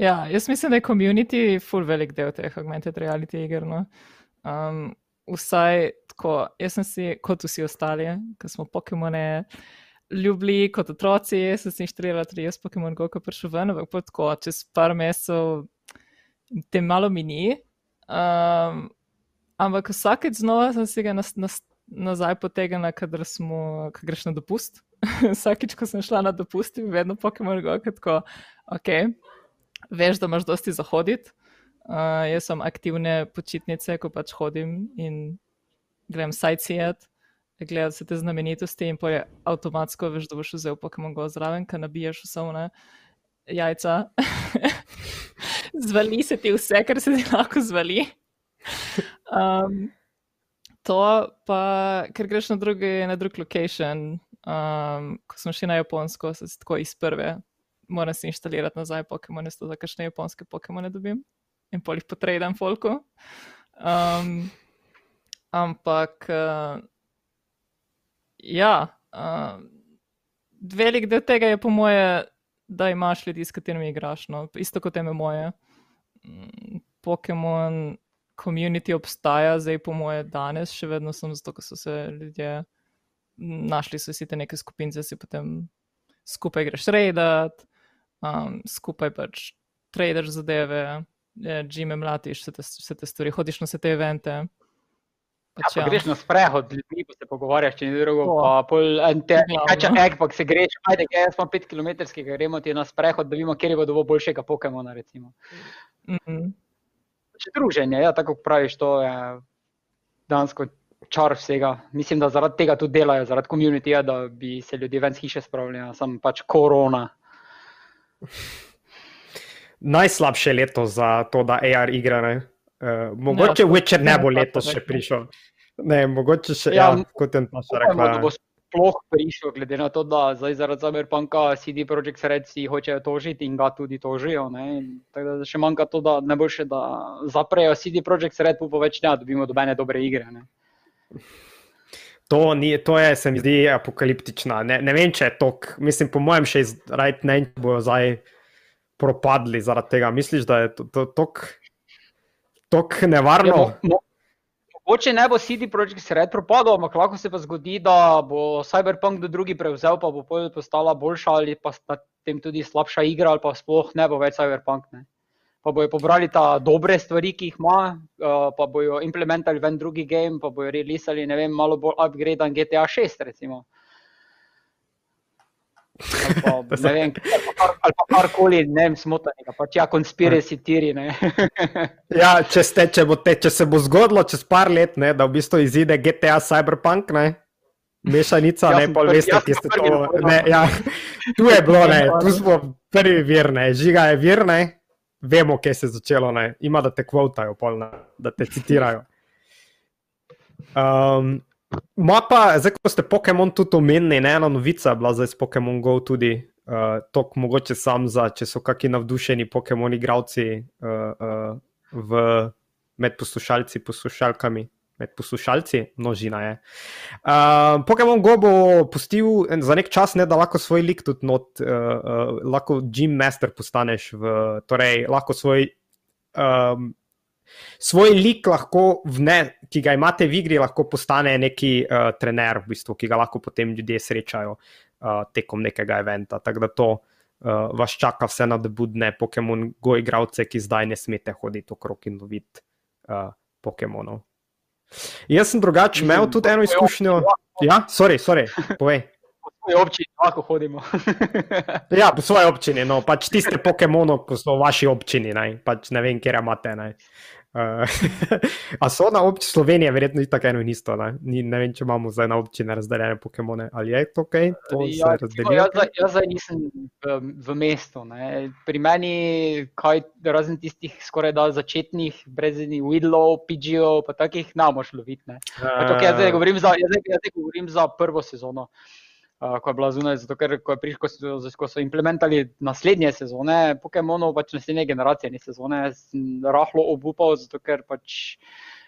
Ja, jaz mislim, da je community full velik del teh augmented reality iger. No. Um, vsaj tako, jaz sem si, kot vsi ostali, ko smo Pokemone ljubili kot otroci, jaz sem si inštaliral tudi jaz Pokemon Go, ko prišel ven, ampak tako, čez par mesecev te malo mini. Um, Ampak vsakeč znova sem si ga nas, nas, nazaj potegnila, kadar smo, kad greš na dopust. vsakeč, ko sem šla na dopust, je vedno Pokémon Go, tako, ok, veš, da imaš dosti zahoditi. Uh, jaz sem aktivne počitnice, ko pač hodim in grem sightseeing, gledam se te znamenitosti in poje avtomatsko veš, da boš vzel Pokémon Go zraven, ker nabiješ vse vne jajca. zvali se ti vse, kar se ti lahko zvali. Um, to pa, ker greš na, drugi, na drug location, um, ko smo šli na Japonsko, se tako iz prve, moram si inštalirati nazaj Pokémon, zato da kakšne japonske Pokémone dobim in pol jih potrebujem folku. Um, ampak, uh, ja, uh, velik del tega je po moje, da imaš ljudi, s katerimi igraš. No? Isto kot ime moje. Mm, Pokémon community obstaja, zdaj po moje danes, še vedno sem zato, ker so se ljudje našli, so si te neke skupince, si potem skupaj greš redat, um, skupaj pač tradeš zadeve. Džime mlatiš, vse te, vse te stvari, hodiš na vse te evente. Pač, ja, ja. Greš na sprehod z ljudmi, pa se pogovarjaš, če ni drugo. To. Pa pol en te, kača ek, pa se greš, ajde, kaj jaz imam pet km, gremo ti na sprehod, da vidimo, kjer je bo boljšega Pokemona, recimo. Mm -hmm. Druženje, ja, tako praviš, to je dansko čar vsega. Mislim, da zaradi tega tudi delajo, zaradi komunitija, da bi se ljudje ven z hiše spravljali, sem pač korona. Najslabše leto za to, da AR igra. Ne? Uh, mogoče Witcher ne bo letos še prišel. Ne, mogoče še, ja, ja kot je naša rekla. Sploh prišel, glede na to, da zdaj zaradi Cyberpunka CD Projekt Red si hočejo tožiti in ga tudi tožijo. Tako da še manjka to, da ne bo še, da zaprejo CD Projekt Red, pa več ne, da dobimo dobene dobre igre. Ne? To, ni, to je, se mi zdi, apokaliptična. Ne, ne vem, če je to, mislim, po mojem, še izrajd right ne bojo zdaj propadli zaradi tega. Misliš, da je to tako nevarno? Ja, mogoče ne bo CD Projekt Red propadel, ampak lahko se pa zgodi, da bo Cyberpunk do drugi prevzel, pa bo postala boljša ali pa tem tudi slabša igra, ali pa sploh ne bo več Cyberpunk. Ne pa bojo pobrali ta dobre stvari, ki jih ima, uh, pa bojo implementali v en drugi game, pa bojo releasali, ne vem, malo bolj upgraden GTA 6, recimo. Ali pa, ne vem, ali pa karkoli, ne vem, smotanega, pač ja, konspiracy tiri, ne. ja, če, ste, če, bo te, če se bo zgodilo čez par let, ne, da v bistvu izide GTA Cyberpunk, ne, mešanica, ne, pol veste, ki ste to, ne, ja, tu je bilo, ne, tu smo prvi vir, ne, žiga je vir, ne, vemo, kje se je začelo, ne? ima da te kvotajo, polna, da te citirajo. Um, Ma pa, zdaj, ko ste Pokémon tudi omenili, ne ena novica je bila zdaj s Pokémon Go tudi, uh, tok mogoče sam za, če so kakšni navdušeni Pokémon igravci uh, uh, v, med poslušalci, poslušalkami med poslušalci, množina je. Uh, Pokémon Go bo pustil za nek čas, ne, da lahko svoj lik tudi not, uh, uh, lahko Jim Master postaneš, v, torej lahko svoj. Um, Svoj lik, lahko vne, ki ga imate v igri, lahko postane neki uh, trener, v bistvu, ki ga lahko potem ljudje srečajo uh, tekom nekega eventa. Tako da to uh, vas čaka vse na debudne Pokémon Go igravce, ki zdaj ne smete hoditi okrog in loviti uh, Pokémonov. Jaz sem drugače imel tudi eno izkušnjo. Ja, sorry, sorry, povej. Po svoji občini lahko hodimo. ja, po svoji občini, no, pač tiste Pokémone, ko so v vaši občini, ne, pač ne vem, kje imate. Ne. Uh, a so na občini Slovenije, verjetno ni tako eno in isto. Ne? Ni, ne vem, če imamo zdaj na občini razdeljene Pokémone ali je to ok. To ja, jaz, jaz zdaj nisem v, v mestu. Ne? Pri meni, kaj, razen tistih skoraj da začetnih, brezini, Widlow, PGO, pa takih, ne moš loviti. Uh, okay, jaz zdaj govorim za, jaz zdaj, jaz zdaj govorim za prvo sezono. Uh, ko je bila zunaj, zato ker ko, priš, ko, so, ko so implementali naslednje sezone, Pokémonov, pač naslednje generacije, ne sezone, rahlo obupal, zato ker pač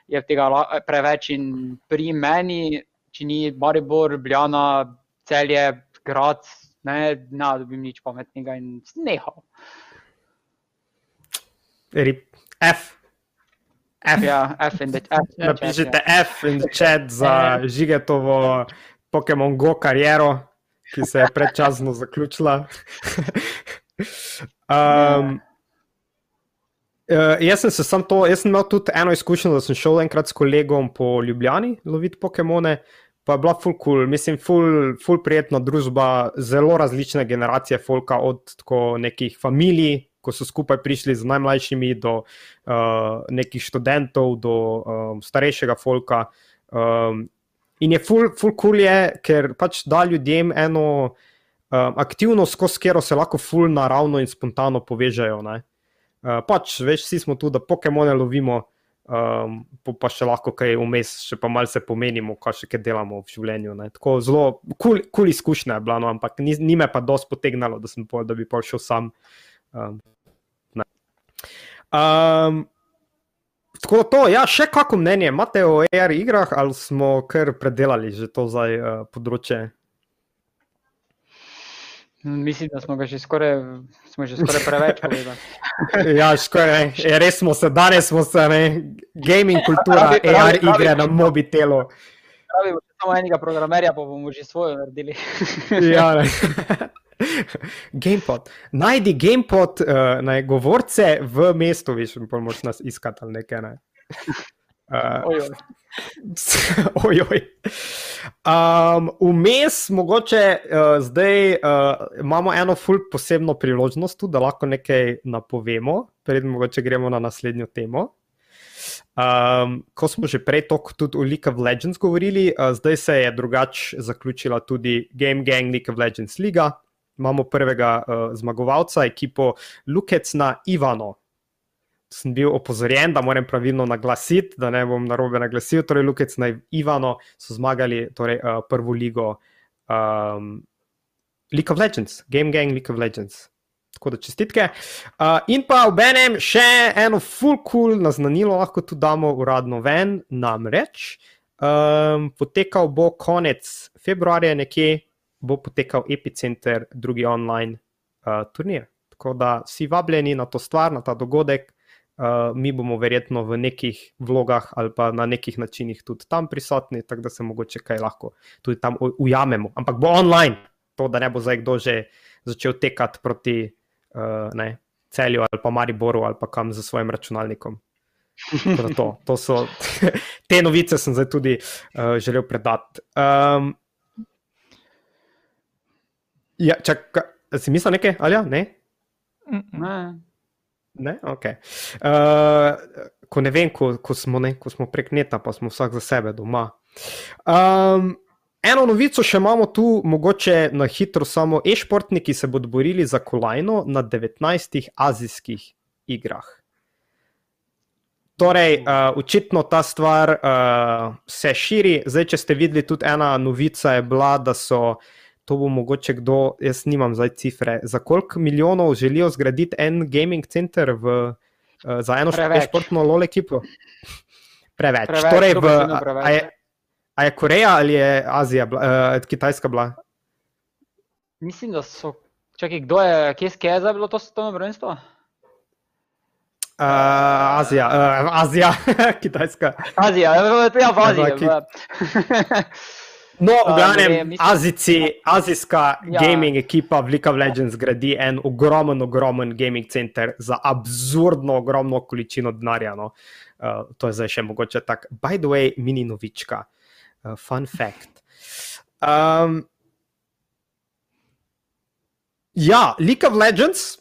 je tega preveč in pri meni, če ni Maribor, Bljana, celje, grad, ne, ne dobim nič pametnega in nehal. F. F. Ja, F in the chat. Napišite F in the chat za žigetovo Pokémon Go kariero, ki se je predčasno zaključila. um, Uh, jaz sem se sam to, jaz sem imel tudi eno izkušnjo, da sem šel enkrat s kolegom po Ljubljani loviti Pokémone, pa je bila full cool, mislim, full, full prijetna družba, zelo različne generacije folka, od nekih familij, ko so skupaj prišli z najmlajšimi, do uh, nekih študentov, do um, starejšega folka. Um, In je full, full cool, je, ker pač da ljudem eno um, aktivnost, s katero se lahko full naravno in spontano povežejo. Uh, pač, veš, vsi smo tu, da Pokémone lovimo, um, pa še lahko kaj vmes, še pa malce pomenimo, kaj še kaj delamo v življenju. Ne? Tako zelo kul cool, cool izkušnja je bila, no, ampak ni, ni me pa dosti potegnalo, da, po, da bi pa šel sam. Um, um, Tako to, ja, še kako mnenje imate o AR igrah, ali smo kar predelali že to zdaj uh, področje? Mislim, da smo ga že skoraj, smo že skoraj preveč povedali. ja, skoraj, e, res smo se, danes smo se, ne, gaming kultura, pravi, pravi, AR pravi, igre na mobitelu. Pravi, samo enega programerja, pa bomo že svojo naredili. ja, Gamepod. Najdi gamepod, uh, naj govorce v mestu, veš, pa moraš nas iskati ali nekaj. Ne? Uh, Ojoj. ojoj. Um, vmes, mogoče uh, zdaj uh, imamo eno ful posebno priložnost, tu, da lahko nekaj napovemo, preden mogoče gremo na naslednjo temo. Um, ko smo že prej toliko tudi o League of Legends govorili, uh, zdaj se je drugače zaključila tudi Game Gang League of Legends Liga. Imamo prvega uh, zmagovalca, ekipo Lukec na Ivano. Sem bil opozorjen, da moram pravilno naglasiti, da ne bom narobe naglasil. Torej, Lukec na Ivano so zmagali torej, uh, prvo ligo um, League of Legends, Game Gang League of Legends. Tako da čestitke. Uh, in pa v enem še eno full cool naznanilo, lahko tudi damo uradno ven, namreč um, potekal bo konec februarja, nekje bo potekal Epicenter, drugi online uh, turnir. Tako da si vabljeni na to stvar, na ta dogodek. Uh, mi bomo verjetno v nekih vlogah ali pa na nekih načinih tudi tam prisotni, tako da se mogoče kaj lahko tudi tam ujamemo. Ampak bo online, to da ne bo zdaj kdo že začel tekati proti uh, ne, celju ali pa Mariboru ali pa kam za svojim računalnikom. To, to so te novice, sem zdaj tudi uh, želel predati. Um, ja, čakaj, si mislil nekaj, ali ja? Ne? Ne. Ne? Okay. Uh, ko ne vem, ko, ko, smo, ne, ko smo prek neta, pa smo vsak za sebe doma. Um, eno novico še imamo tu, mogoče na hitro, samo e-športniki se bodo borili za kolajno na 19 azijskih igrah. Torej, uh, očitno ta stvar uh, se širi. Zdaj, če ste videli, tudi ena novica je bila, da so. To bo mogoče kdo, jaz nimam zdaj cifre, za koliko milijonov želijo zgraditi en gaming center v, uh, za eno Preveč. športno LOL ekipo? Preveč. Preveč, torej, v, dobesedno a, preveč. a, je, a je Koreja ali je Azija, bila, uh, Kitajska bila? Mislim, da so. Čakaj, kdo je, kje, kje je zdaj bilo to svetovno prvenstvo? Uh, Azija, uh, Azija, Kitajska. Azija, ja, v Aziji. No, v glavnem, ne vem, mislim- Azici, azijska Ja. gaming ekipa v League of Legends gradi en ogromen, ogromen gaming center za absurdno ogromno količino denarja. No. Uh, to je zdaj še mogoče tako. By the way, mini novička, uh, fun fact. Um, ja, League of Legends.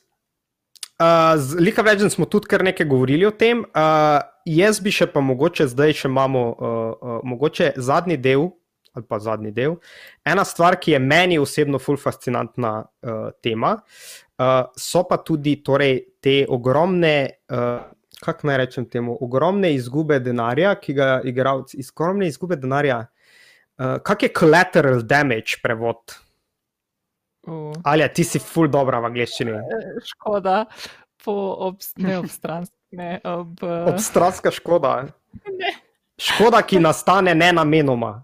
Uh, z League of Legends smo tudi kar nekaj govorili o tem. Uh, jaz bi še pa mogoče zdaj še imamo uh, uh, mogoče zadnji del, ali pa zadnji del. Ena stvar, ki je meni osebno ful fascinantna uh, tema, uh, so pa tudi torej, te ogromne, uh, kako naj rečem temu, ogromne izgube denarja, ki ga igralci, ogromne izgube denarja. Uh, kak je collateral damage prevod? Uh, Ali ti si ful dobra v angleščini? škoda, po obs ne obstranski, ne ob. Uh, Obstranska škoda. ne. Škoda, ki nastane nenamenoma.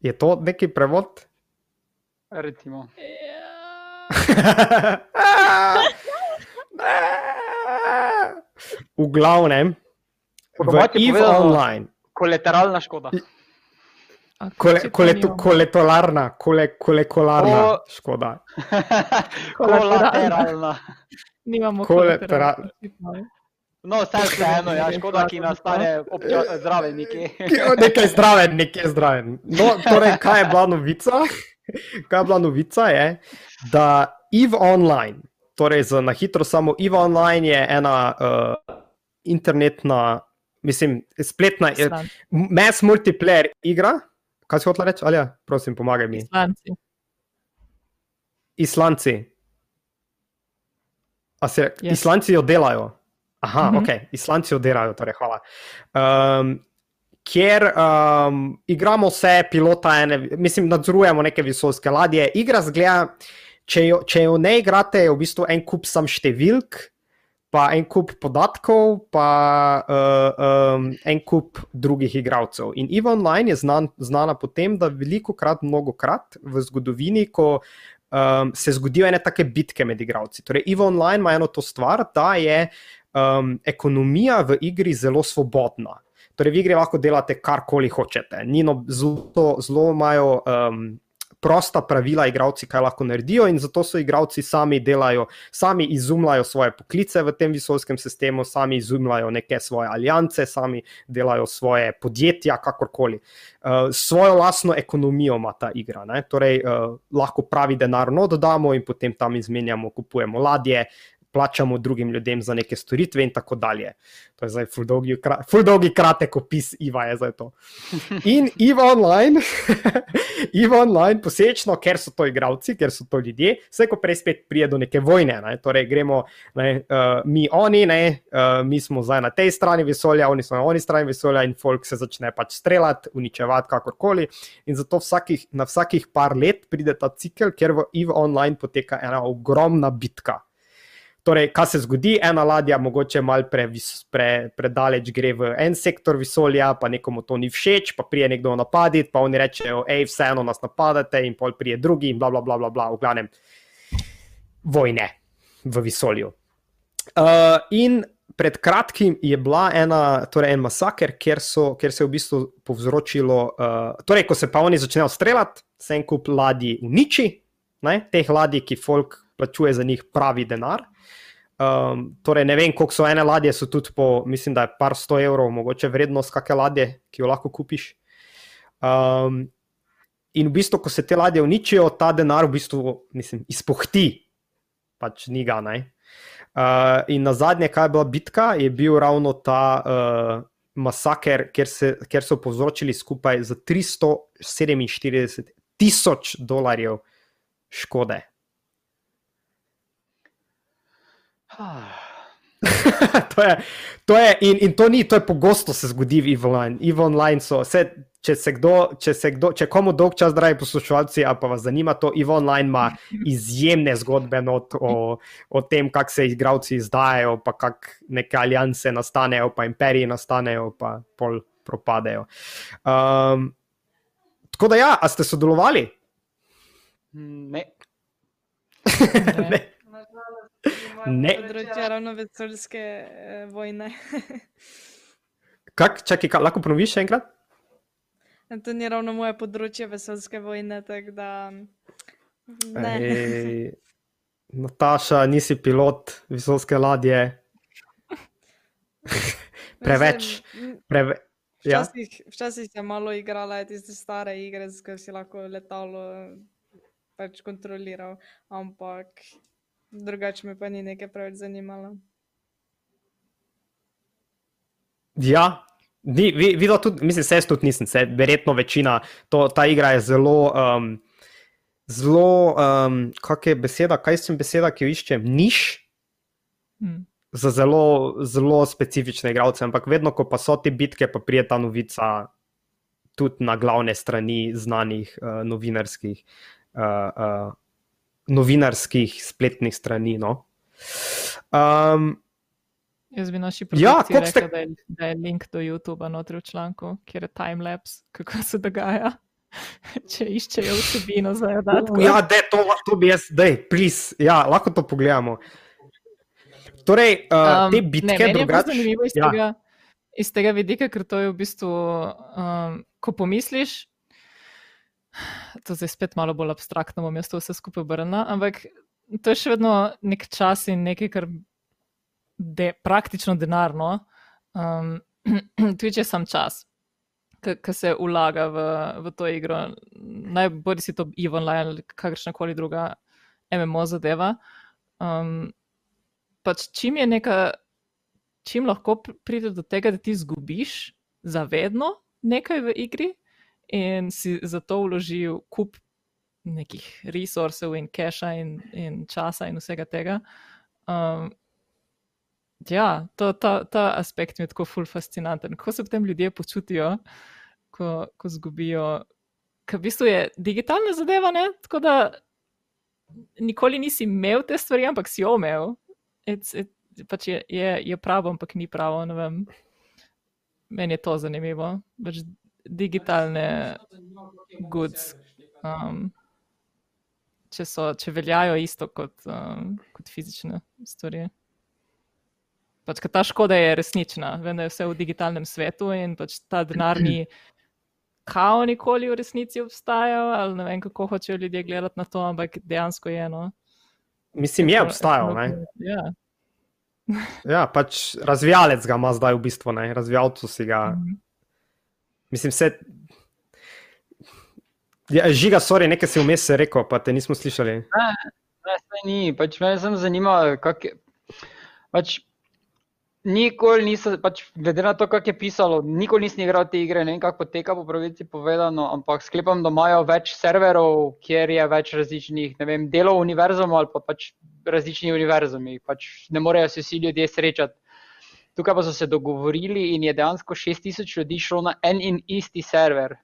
Je to neki prevod? Recimo. V glavnem, Po v EVE Online, Kolateralna škoda. A kole, koletu, koletolarna, kole, kolekolarna O- škoda. Kolateralna. Nimamo Kolatera- kolateralne. No, vse vseeno, ja, škoda, ki nastane obča, zraven nekje. Nekaj zdraven, nekaj zdraven. No, torej, kaj je bila novica? Kaj je bila novica, je, da EVE Online, torej za na hitro samo EVE Online je ena uh, internetna, mislim, spletna, Island- mass multiplayer igra. Kaj si hotel reči? Ali ja, prosim, pomagaj mi. Islanci. Islanci. A se. Yes. Islanci jo delajo. Aha, Mhm. ok, Islanci jo delajo, torej hvala. Um, kjer um, igramo vse pilota, ene, mislim, nadzorujemo neke vesoljske ladje. Igra zgleda, če jo, če jo ne igrate, je v bistvu en kup sam številk, pa en kup podatkov, pa uh, um, en kup drugih igralcev. In EVE Online je znan, znana po tem, da veliko krat, mnogo krat v zgodovini, ko um, se zgodijo ene take bitke med igralci. Torej, EVE Online ima eno to stvar, da je um, ekonomija v igri zelo svobodna. Torej, v igri lahko delate karkoli hočete. Ni No, zelo, zelo imajo um, prosta pravila, igravci, kaj lahko naredijo, in zato so igravci sami delajo, sami izumljajo svoje poklice v tem visokem sistemu, sami izumljajo neke svoje alijance, sami delajo svoje podjetja, kakorkoli. Uh, svojo lastno ekonomijo ima ta igra. Ne? Torej, uh, lahko pravi denar dodamo in potem tam izmenjamo, kupujemo ladje, plačamo drugim ljudem za neke storitve in tako dalje. To je zdaj fuldolgi, fuldolgi kratek opis Iva je za to. In Iva online, Iva online posečno, ker so to igravci, ker so to ljudje, vse ko prej spet prije do neke vojne, ne? torej gremo ne, uh, mi oni, ne, uh, mi smo zdaj na tej strani vesolja, oni so na oni strani vesolja in folk se začne pač streljati, uničevati kakorkoli. In zato vsakih, na vsakih par let pride ta cikel, ker v Iva online poteka ena ogromna bitka. Torej, kaj se zgodi, ena ladja, mogoče malo predaleč pre, pre gre v en sektor vesolja, pa nekomu to ni všeč, pa prije nekdo napaditi, pa oni rečejo, hej, vseeno nas napadate, in pol prije drugi, in bla, bla, bla, bla, bla v glavnem, vojne v vesolju. Uh, in pred kratkim je bila ena, torej en masaker, kjer, so, kjer se je v bistvu povzročilo, uh, torej, ko se pa oni začnejo streljati, se en kup ladij uniči, ne, teh ladij, ki folk plačuje za njih pravi denar. Um, torej, ne vem, koliko so ene ladje, so tudi po, mislim, da je par sto evrov, mogoče vrednost kakšne ladje, ki jo lahko kupiš. Um, in v bistvu, ko se te ladje uničijo, ta denar v bistvu mislim, izpohti, pač ni ga. Uh, in na zadnje, kaj je bila bitka, je bil ravno ta uh, masaker, kjer, se, kjer so povzročili skupaj za 347 tisoč dolarjev škode. to je, to je, in, in to ni, to je pogosto se zgodi v Evo Online. Evo Online so, vse, če, se kdo, če, se kdo, če komu dolg čas, dragi poslušalci, ali pa vas zanima to, Evo Online ima izjemne zgodbe not, o, o tem, kako se igravci izdajajo, pa kako neke alijanse nastanejo, pa imperiji nastanejo, pa pol propadejo. Um, tako da ja, a ste sodelovali? Ne. ne. Ne. Področje ravno vesoljske eh, vojne. Kak, čakaj, kaj, lahko ponoviš še enkrat? To ni ravno moje področje vesoljske vojne, tako da. Ne. Ej, Nataša, nisi pilot vesoljske ladje. Preveč. Preve, ja. Včasih, včasih sem malo igrala tiste stare igre, katero si lahko letalo pač kontroliral, ampak drugače me pa ni nekaj preveč zanimalo. Ja, vi, vi, tudi, mislim, se jaz tudi nisem, se verjetno večina, to, ta igra je zelo, um, zelo, um, kak je beseda, kaj sem beseda, ki jo iščem, niš. Hmm. Za zelo, zelo specifične igralce, ampak vedno, ko pa so te bitke, pa prije ta novica tudi na glavne strani znanih uh, novinarskih uh, uh, novinarskih spletnih strani. No. Um, Jaz bi naši Ja, produkciji koliko ste- da, je, da je link do YouTuba notri v članku, kjer je timelapse, kako se dogaja, če iščejo vsebino za dodatke. ja, de, to, to bi jaz, dej, please, ja, lahko to pogledamo. Torej, uh, te bitke, je bolj drugače. zanimivo iz, ja. tega, iz tega vidika, ker to je v bistvu, um, ko pomisliš, to zdaj spet malo bolj abstraktno, bom jaz to vse skupaj obrnila, ampak to je še vedno nek čas in nekaj, kar je praktično denarno. Um, tudi če sam čas, ki se vlaga v, v to igro, naj bodi si to EVE Online ali kakršna koli druga MMO zadeva. Um, pač čim je neka, čim lahko pr- pride do tega, da ti izgubiš zavedno nekaj v igri in si zato vložil kup nekih resursov in keša in, in časa in vsega tega. Um, ja, to, ta, ta aspekt mi je tako ful fascinanten. Kako se potem ljudje počutijo, ko, ko zgubijo, ker v bistvu je digitalna zadeva, ne? tako da nikoli nisi imel te stvari, ampak si jo imel. It's, it, pač je, je, je pravo, ampak ni pravo. Meni je to zanimivo. Pač digitalne goods, um, če, so, če veljajo isto kot, um, kot fizične stvari. Pač, ta škoda je resnična, da je vse v digitalnem svetu in pač ta denar ni kao nikoli v resnici obstajal, ali ne vem, kako hočejo ljudje gledati na to, ampak dejansko je eno. Mislim, je obstajal. Ja. ja, pač razvijalec ga ima zdaj v bistvu, ne? razvijalcu si ga. Mm -hmm. Mislim, vse. Ja, žiga, sorry, nekaj si vmes rekel, pa te nismo slišali. Ne, ne, ni, pač me samo zanima, kako je. Pač, Nikoli nisem, pač, glede na to, kako je pisalo, nikoli nisem igral te igre, ne vem, kako poteka po pravici povedano, ampak sklepam, da imajo več serverov, kjer je več različnih vem, delov univerzuma ali pa pač različnih univerzumi. Pač ne morejo se vsi ljudje srečati. Tukaj pa so se dogovorili in je dejansko 6000 ljudi šlo na en in isti server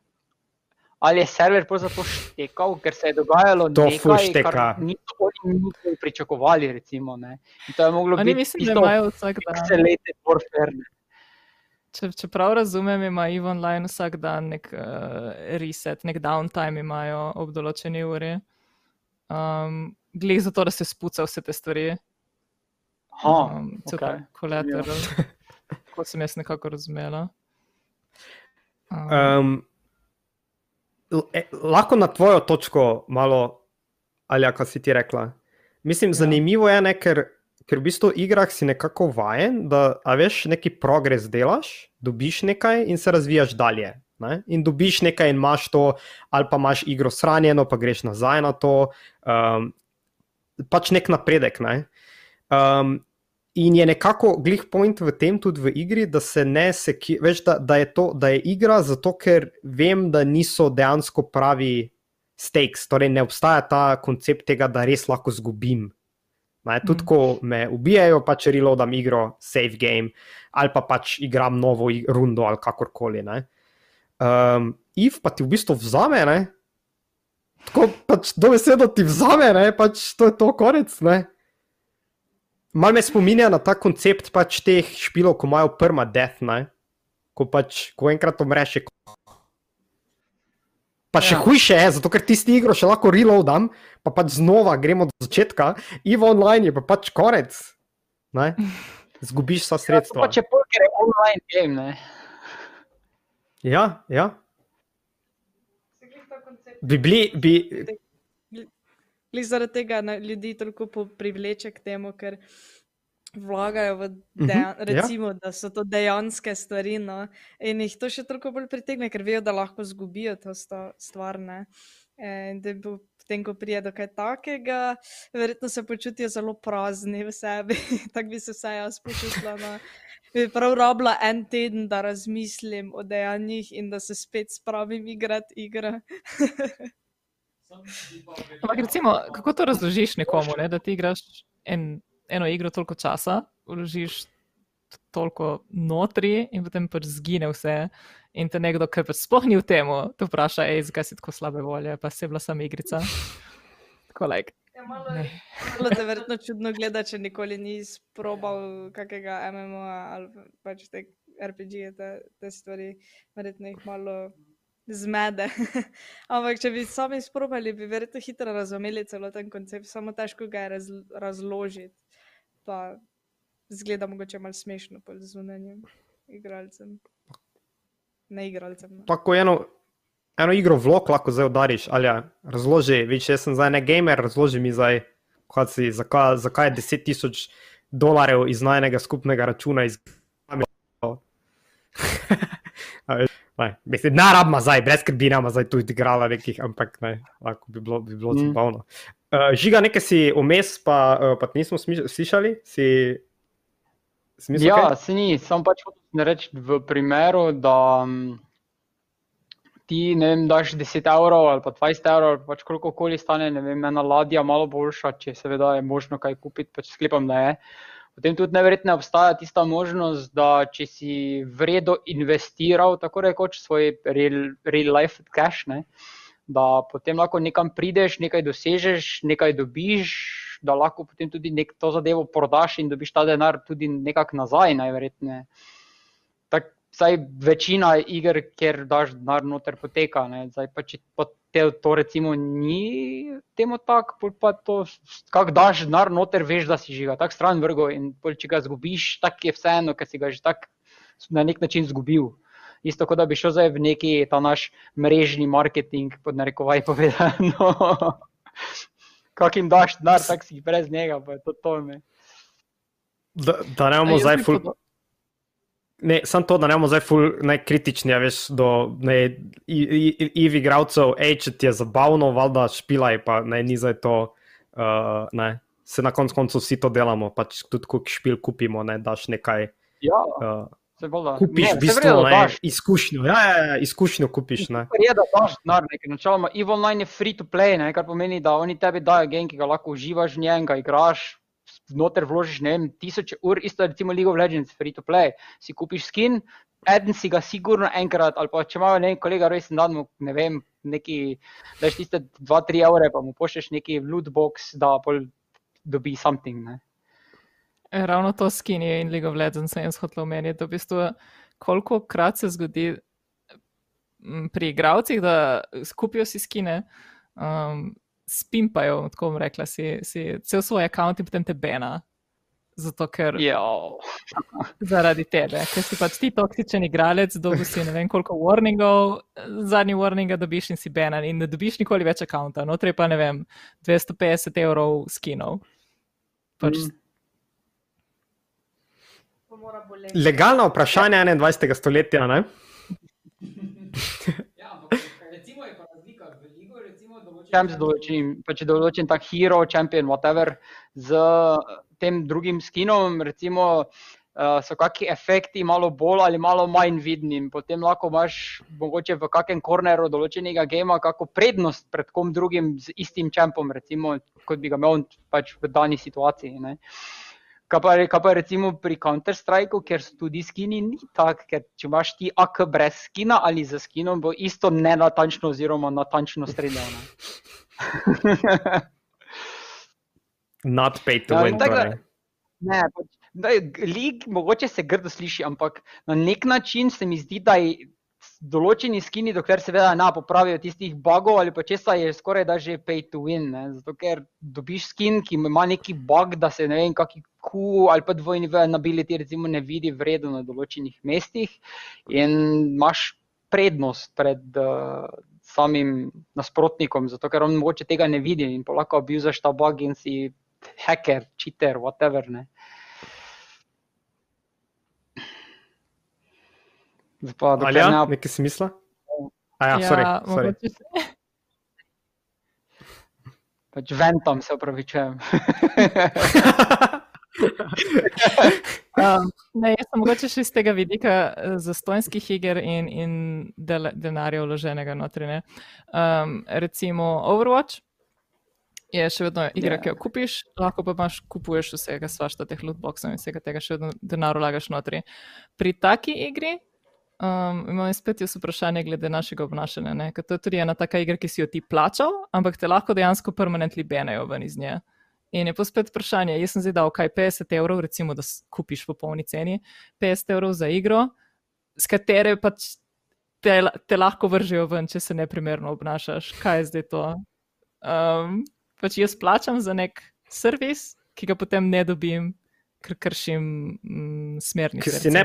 ali je server pa zato štekal, ker se je dogajalo to nekaj, kar niso oni pričakovali. Recimo, in to je moglo oni biti mislim, da imajo vsak dan. Excelente warfare. Če, če prav razumem, ima Eve Online vsak dan nek uh, reset, nek downtime imajo ob določeni uri. Um, Glej za to, da se spuca vse te stvari. Um, okay. Kolateral. Kot sem jaz nekako razumela. Um, um, lahko na tvojo točko malo, ali kako si ti rekla. Mislim, ja. zanimivo je, ne, ker, ker v bistvu v igrah si nekako vajen, da veš, neki progres delaš, dobiš nekaj in se razvijaš dalje. Ne? In dobiš nekaj in imaš to, ali pa imaš igro shranjeno, pa greš nazaj na to. Um, pač nek napredek. Ne? Um, In je nekako glih point v tem, tudi v igri, da se ne seki, veš, da, da, je to, da je igra zato, ker vem, da niso dejansko pravi stakes, torej ne obstaja ta koncept tega, da res lahko zgubim. Ne, tudi, mm. ko me ubijajo, pač reloadam igro, save game, ali pa pač igram novo rundo ali kakorkoli. Um, if pa ti v bistvu vzame, ne? tako pač do besedo ti vzame, ne? pač to je to konec. Mal me spominja na ta koncept pač teh špilov, ko imajo prma death, ne? ko pač, ko enkrat umreš. Pa še ja. hujše je, zato ker tisti igro še lahko reloadam, pa pač znova gremo od začetka, Evo online je pa pač konec. Zgubiš vsa sredstva. Ja, pa če poker je online game, ne? Ja, ja. Bi bili, bi, Li zaradi tega ljudi toliko privleče k temu, ker vlagajo v mhm, dejan, uh -huh, recimo, ja. da so to dejanske stvari. No? In jih to še toliko bolj pritegne, ker vejo, da lahko zgubijo to stvar. Ne? In da bo potem, ko pride do kaj takega, verjetno se počutijo zelo prazni v sebi. Tako bi se vsaj jaz počutila. No? Bi prav rabila en teden, da razmislim o dejanjih in da se spet spravim igrati igre. Ampak, recimo, kako to razložiš nekomu, ne? da ti igraš en, eno igro toliko časa, vložiš toliko notri in potem pač zgine vse. In te nekdo, ki pač sploh ni v tem, te vpraša, hej, zakaj si tako slabe volje, pa se je bila sama igrica. Tako like. Ja, malo je verjetno čudno gledati, če nikoli nisi probal kakega MMO ali pač te RPG, te, te stvari, verjetno jih malo zmede. Ampak, če bi sami sprobali, bi verjetno hitro razumeli celoten koncept, samo težko ga je raz, razložiti. Pa zgleda mogoče malo smešno pod zunanjem igralcem. Ne igralcem. No. Pa ko eno, eno igro vlog lahko zdaj udariš, ali ja, razloži, več jaz sem zdaj ne gamer, razloži mi zdaj, si, zakaj, zakaj je 10 tisoč dolarjev iz najnega skupnega računa izgledalo. Mislim, da rabimo zdaj, brez skrbi, da ima zdaj tu igrala nekih, ampak ne, lahko bi bilo, bi bilo mm. zabavno. Uh, žiga, nekaj si vmes, pa, uh, pa nismo slišali. Si, si misl, ja, okay? se ni, samo pač hočem reči v primeru, da um, ti ne vem, daš 10 evrov ali pa 20 evrov, pač koliko koli stane, ne vem, ena ladja malo boljša, če seveda je možno kaj kupiti, pač sklepam, da je. Uh, Potem tudi neverjetno obstaja tista možnost, da če si vredno investiral, tako rekoč, svoj real, real life cash, ne, da potem lahko nekam prideš, nekaj dosežeš, nekaj dobiš, da lahko potem tudi nek, to zadevo prodaš in dobiš ta denar tudi nekako nazaj, najverjetneje. Vsaj večina iger, kjer daš denar noter, poteka. Zdaj, pa, če pa te, to recimo ni temu tako, pa to, kako daš denar noter, veš, da si že ga tako stran vrgo in pol, če ga zgubiš, tako je vseeno, ker si ga že tako na nek način zgubil. Isto kot da bi šel zdaj v neki ta naš mrežni marketing, pod narekovaj povedano. Kak jim daš denar, tak si brez njega, pa je to to ime. Da, da ne bomo zdaj ful. Ne, samo to, da ne bomo zdaj ful najkritični, ja, veš, do ne, ivi igravcev, hej, če ti je zabavno, valjda špilaj, pa ne, ni zdaj to, uh, ne, se na koncu koncev vsi to delamo, pač tudi ko špil kupimo, ne, daš nekaj. Ja. Uh, Se bolj, kupiš ne, v bistvu vredo, ne, daš. izkušnjo. Ja, ja, ja, izkušnjo kupiš. Ne. Je, da daš denar, nekaj načeloma. EVE Online je free to play, ne, kar pomeni, da oni tebi dajo game, ki ga lahko uživaš v njem, ga igraš, noter vložiš, ne vem, tisoče ur, isto je recimo League of Legends, free to play. Si kupiš skin, eden si ga sigurno enkrat, ali pa če imajo ne, kolega rojsten dan, ne vem, neki, daš tiste 2-3 evre, pa mu pošleš neki lootbox, da pol dobi something. Ne. Ravno to skini in League of Legends sem jaz hotel omeniti, da v bistvu koliko krat se zgodi pri igravcih, da skupijo si skine, um, spimpajo, tako bom rekla, si, si cel svoj račun in potem te bena. Zato, ker Ja, zaradi tebe, ker si pač ti toksičen igralec, dobi si ne vem koliko warningov, zadnji warninga dobiš in si benan in ne dobiš nikoli več računa, notri pa ne vem, 250 evrov skinov. Pač, Mm. Legalna vprašanja 21. stoletja. Ne? Čem z določenim, pa če določen tak hero, champion, whatever, z tem drugim skinom, recimo, uh, so kakšni efekti malo bolj ali malo manj vidni potem lahko imaš mogoče v kakem korneru določenega gema kako prednost pred kom drugim z istim čempom, recimo, kot bi ga imel pač v dani situaciji. Ne. Kaj pa, kaj pa recimo pri Counter-Strikeu, ker so tudi skini, ni tako, ker če imaš ti AK brez skina ali za skinom, bo isto nenatančno oziroma natančno streljal. ne. Not paid to Ja, win. tako da- Torej. Ne, pač, daj, lig mogoče se grdo sliši, ampak na nek način se mi zdi, da je določeni skini, dokler seveda ne popravijo tistih bugov ali pa česa, je skoraj da že pay to win. Ne? Zato ker dobiš skin, ki ima neki bug, da se ne vem, kakšni Q ali pa dvojni V nability recimo ne vidi vredo na določenih mestih in imaš prednost pred uh, samim nasprotnikom, zato ker on mogoče tega ne vidi in pa lahko abuzaš ta bug in si hacker, cheater, whatever. Ne. Pa, Ali ja, ne, nekaj smisla? A ja, sorry, sorry. mogoče se- pač ventam se upravičujem. Um, ne, jaz sem mogoče še iz tega vidika eh, zastonjskih iger in, in del, denarja vloženega notri. ne. Um, recimo Overwatch je še vedno igra, Ja. ki jo kupiš, lahko pa imaš, kupuješ vsega, svašta teh lootboxov in vsega tega še vedno denar vlagaš notri. Pri taki igri um, imam spet jaz vprašanje glede našega obnašanja. ne, ker To je tudi ena taka igra, ki si jo ti plačal, ampak te lahko dejansko permanently benejo ven iz nje. In je pa spet vprašanje, jaz sem zdaj dal kaj 50 evrov, recimo, da kupiš po polni ceni, 50 evrov za igro, s katere pač te, te lahko vržejo ven, če se neprimerno obnašaš. Kaj je zdaj to? Um, pač jaz plačam za nek servis, ki ga potem ne dobim, ker kršim mm, smernice. Ker si recimo,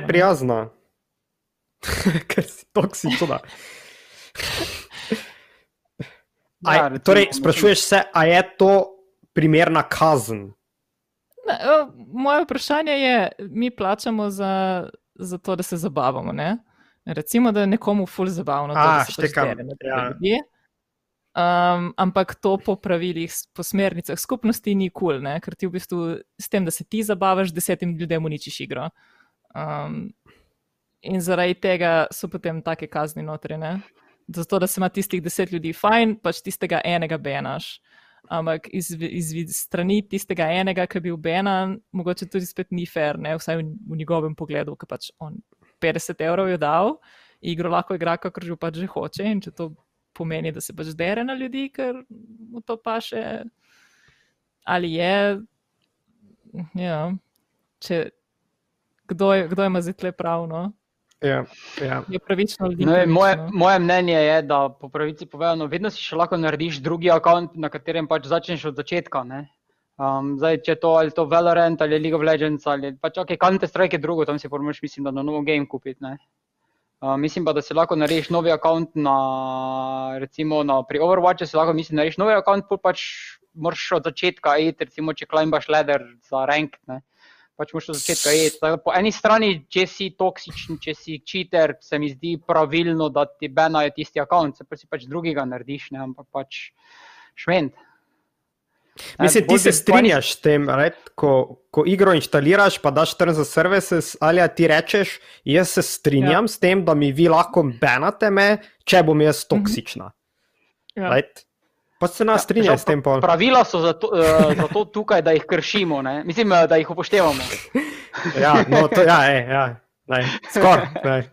ne. Ker si toksična. Aj, Ja, torej, sprašuješ se, a je to primerna kazen? Ne, o, Moje vprašanje je, mi plačamo za, za to, da se zabavamo. Ne? Recimo, da je nekomu ful zabavno, to, A, da se štekam, ja. ljudi. Um, ampak to po pravilih, po smernicah skupnosti ni kul, cool, ker ti v bistvu s tem, da se ti zabavaš, desetim ljudem uničiš igro. Um, in zaradi tega so potem take kazni notrene. Zato, da se ima tistih deset ljudi fajn, pač tistega enega benaš. Ampak iz, iz, iz strani tistega enega, ki je bil benan, mogoče tudi spet ni fair, ne? vsaj v, v njegovem pogledu, ker pač on 50 evrov je dal, igro lahko igra, kakor že pač že hoče. In če to pomeni, da se pač dere na ljudi, ker mu to paše, ali je. Ja, če, kdo, je, kdo ima zdaj tle pravno? Ja, ja. Je pravično. Ne, vem, moje, pravično? moje mnenje je, da po pravici povedano, vedno si še lahko narediš drugi račun, na katerem pač začneš od začetka. ne. Um, zdaj, če je to ali to Valorant ali League of Legends ali pač ok, Counter Strike je drugo, tam si moraš, mislim, da na novo game kupiti. ne. Uh, mislim pa, da si lahko narediš novi račun na, recimo, na, pri Overwatchu, si lahko misliš, narediš novi račun, pač moraš od začetka iti, recimo, če klimbaš leder za rank. Ne. Pač moraš od začetka iti. Tako, po eni strani, če si toksičen, če si cheater, se mi zdi pravilno, da ti benajo tisti račun, se pa si pač drugega narediš, ne, ampak pač šment. Mislim, ti se strinjaš s tem, right? ko, ko igro instaliraš, pa daš terms of services, ali ti rečeš, jaz se strinjam ja. s tem, da mi vi lahko benate me, če bom jaz mhm. toksična. Ja. Right? Pa se nas ja, strinja s tem. Pol. Pravila so zato, uh, zato tukaj, da jih kršimo, ne? mislim, eh, da jih upoštevamo. ja, no, to, ja, ej, ja, skoraj.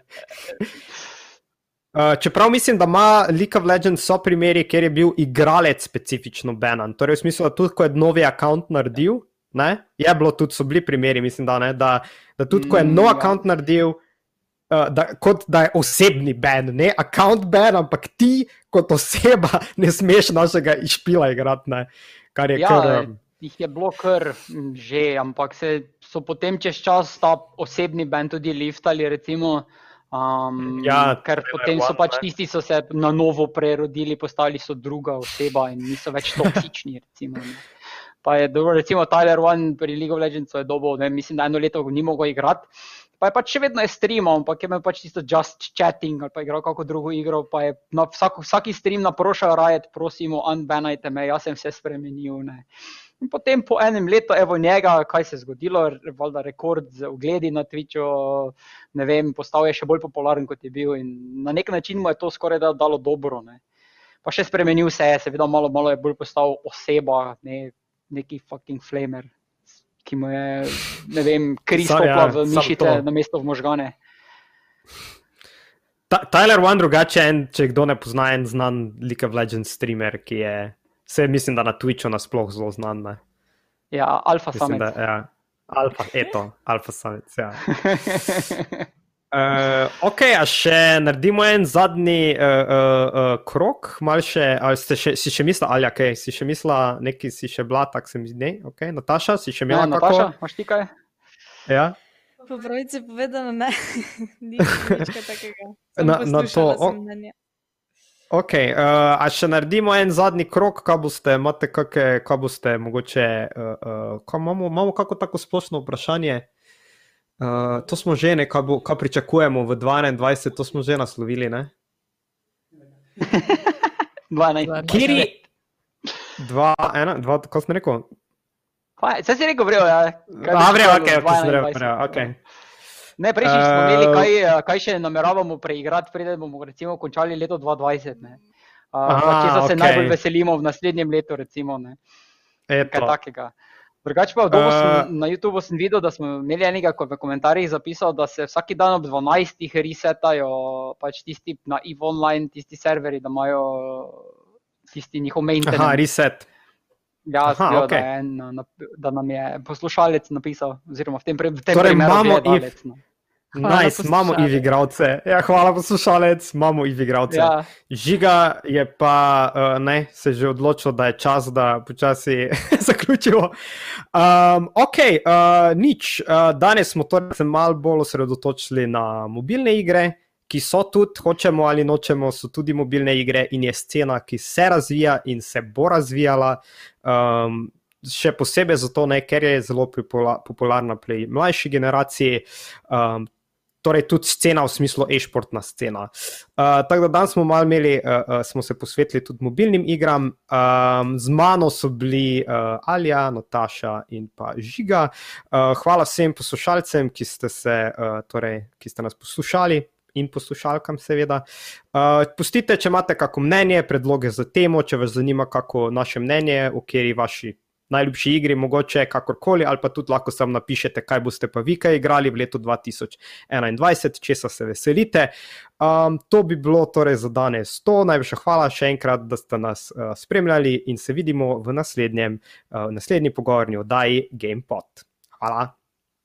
Uh, čeprav mislim, da ima League of Legends so primeri, kjer je bil igralec specifično banan. Torej, v smislu, da tudi ko je novi račun naredil, ne, je bilo tudi, so bili primeri, mislim, da, ne, da, da tudi ko je nov račun mm, ja. naredil, uh, da, kot da je osebni ban, ne račun ban, ampak ti kot oseba ne smeš našega išpila igrati. Ne, kar je ja, kar. Um, Jih je bilo kar že, ampak se so potem čez čas ta osebni ban tudi liftali. Recimo, Um, ja, ker potem so pač tisti, ki so se na novo prerodili, postali so druga oseba in niso več toksični. Recimo, pa je dobro, recimo Tyler One pri League of Legends je dobo, ne, mislim, da eno leto ni mogel igrati. Pa je pač še vedno je streamal, ampak je imel pač tisto just chatting ali pa igral kako drugo igro. Pa je na vsak, vsaki stream naprošal rajet, prosimo, unbanajte me, jaz sem se spremenil. Ne. In potem po enem letu, evo njega, kaj se je zgodilo, valjda rekord z ogledi na Twitchu, ne vem, postal je še bolj popularen, kot je bil. In na nek način mu je to skoraj da dalo dobro. Ne. Pa še spremenil se je, seveda malo, malo je bolj postal oseba, ne, neki fucking flamer, ki mu je, ne vem, kristopla ja, v mišice na mesto v možgane. Tyler One drugače, če kdo ne pozna, en znan League of Legends streamer, ki je Vse mislim, da na Twitchu nasploh zelo znan. Ne? Ja, Alfa Summit. Da, ja. Alfa, eto, Alfa Summit. Ja. uh, ok, a še naredimo en zadnji uh, uh, uh, krok, še, ali še, si še mislila, ali okay, si še mislila, neki si še bila, tako se mi zdi. Okay, Nataša, si še imela ja, Nataša, imaš ti kaj? Ja. Po pravici povedano, ne, ni nič takega. Na, na to, o, Ok, uh, a še naredimo en zadnji krok, kaj boste, imate kakšne, kaj boste, mogoče, uh, uh, kaj imamo, imamo kako tako splošno vprašanje. Uh, to smo že, ne, kaj, bo, kaj pričakujemo v 22, to smo že naslovili. 12. Kiri? 2, 1, 2, kako sem rekel? Vse si rekel, vrejo, ja. Dobre, ok, ok, ok. okay. Ne, prejšnji smo imeli, kaj, eh, kaj še nameravamo preigrati, preden bomo recimo končali leto 2020. Ne. Uh, Če se okay. najbolj veselimo v naslednjem letu, recimo. Kaj takega. Drugače pa uh, sem, na YouTubu sem videl, da smo imeli enega, ko je v komentarjih zapisal, da se vsak dan ob 12. resetajo pač tisti na EVE Online, tisti serveri, da imajo tisti njihov maintenance. Aha, reset. Ja, Aha, zbijo, okay. da, en, da nam je poslušalec napisal, oziroma v tem, v tem torej, primeru imamo gledalec. No. Nice, imamo ivi igravce. Ja, hvala, poslušalec, imamo ivi igravce. Ja. Žiga je pa uh, ne, se že odločil, da je čas, da počasi zaključimo. Um, ok, uh, nič. Uh, danes smo torej se malo bolj osredotočili na mobilne igre ki so tudi, hočemo ali nočemo, so tudi mobilne igre in je scena, ki se razvija in se bo razvijala. Um, še posebej zato, ne, ker je zelo popularna pri mlajši generaciji. Um, Torej, tudi scena v smislu e-športna scena. Uh, tako da danes smo malo imeli, uh, uh, smo se posvetili tudi mobilnim igram. Um, z mano so bili uh, Alja, Nataša in pa Žiga. Uh, hvala vsem poslušalcem, ki ste, se, uh, torej, ki ste nas poslušali in poslušalkam, seveda. Uh, pustite, če imate kako mnenje, predloge za temo, če vas zanima, kako naše mnenje, v kateri vaši najljubši igri, mogoče kakorkoli, ali pa tudi lahko sam napišete, kaj boste pa vi kaj igrali v letu 2021, če se veselite. Um, to bi bilo torej za danes to. Najlepša hvala še enkrat, da ste nas uh, spremljali in se vidimo v naslednjem, uh, naslednji pogovorni oddaji GamePod. Hvala.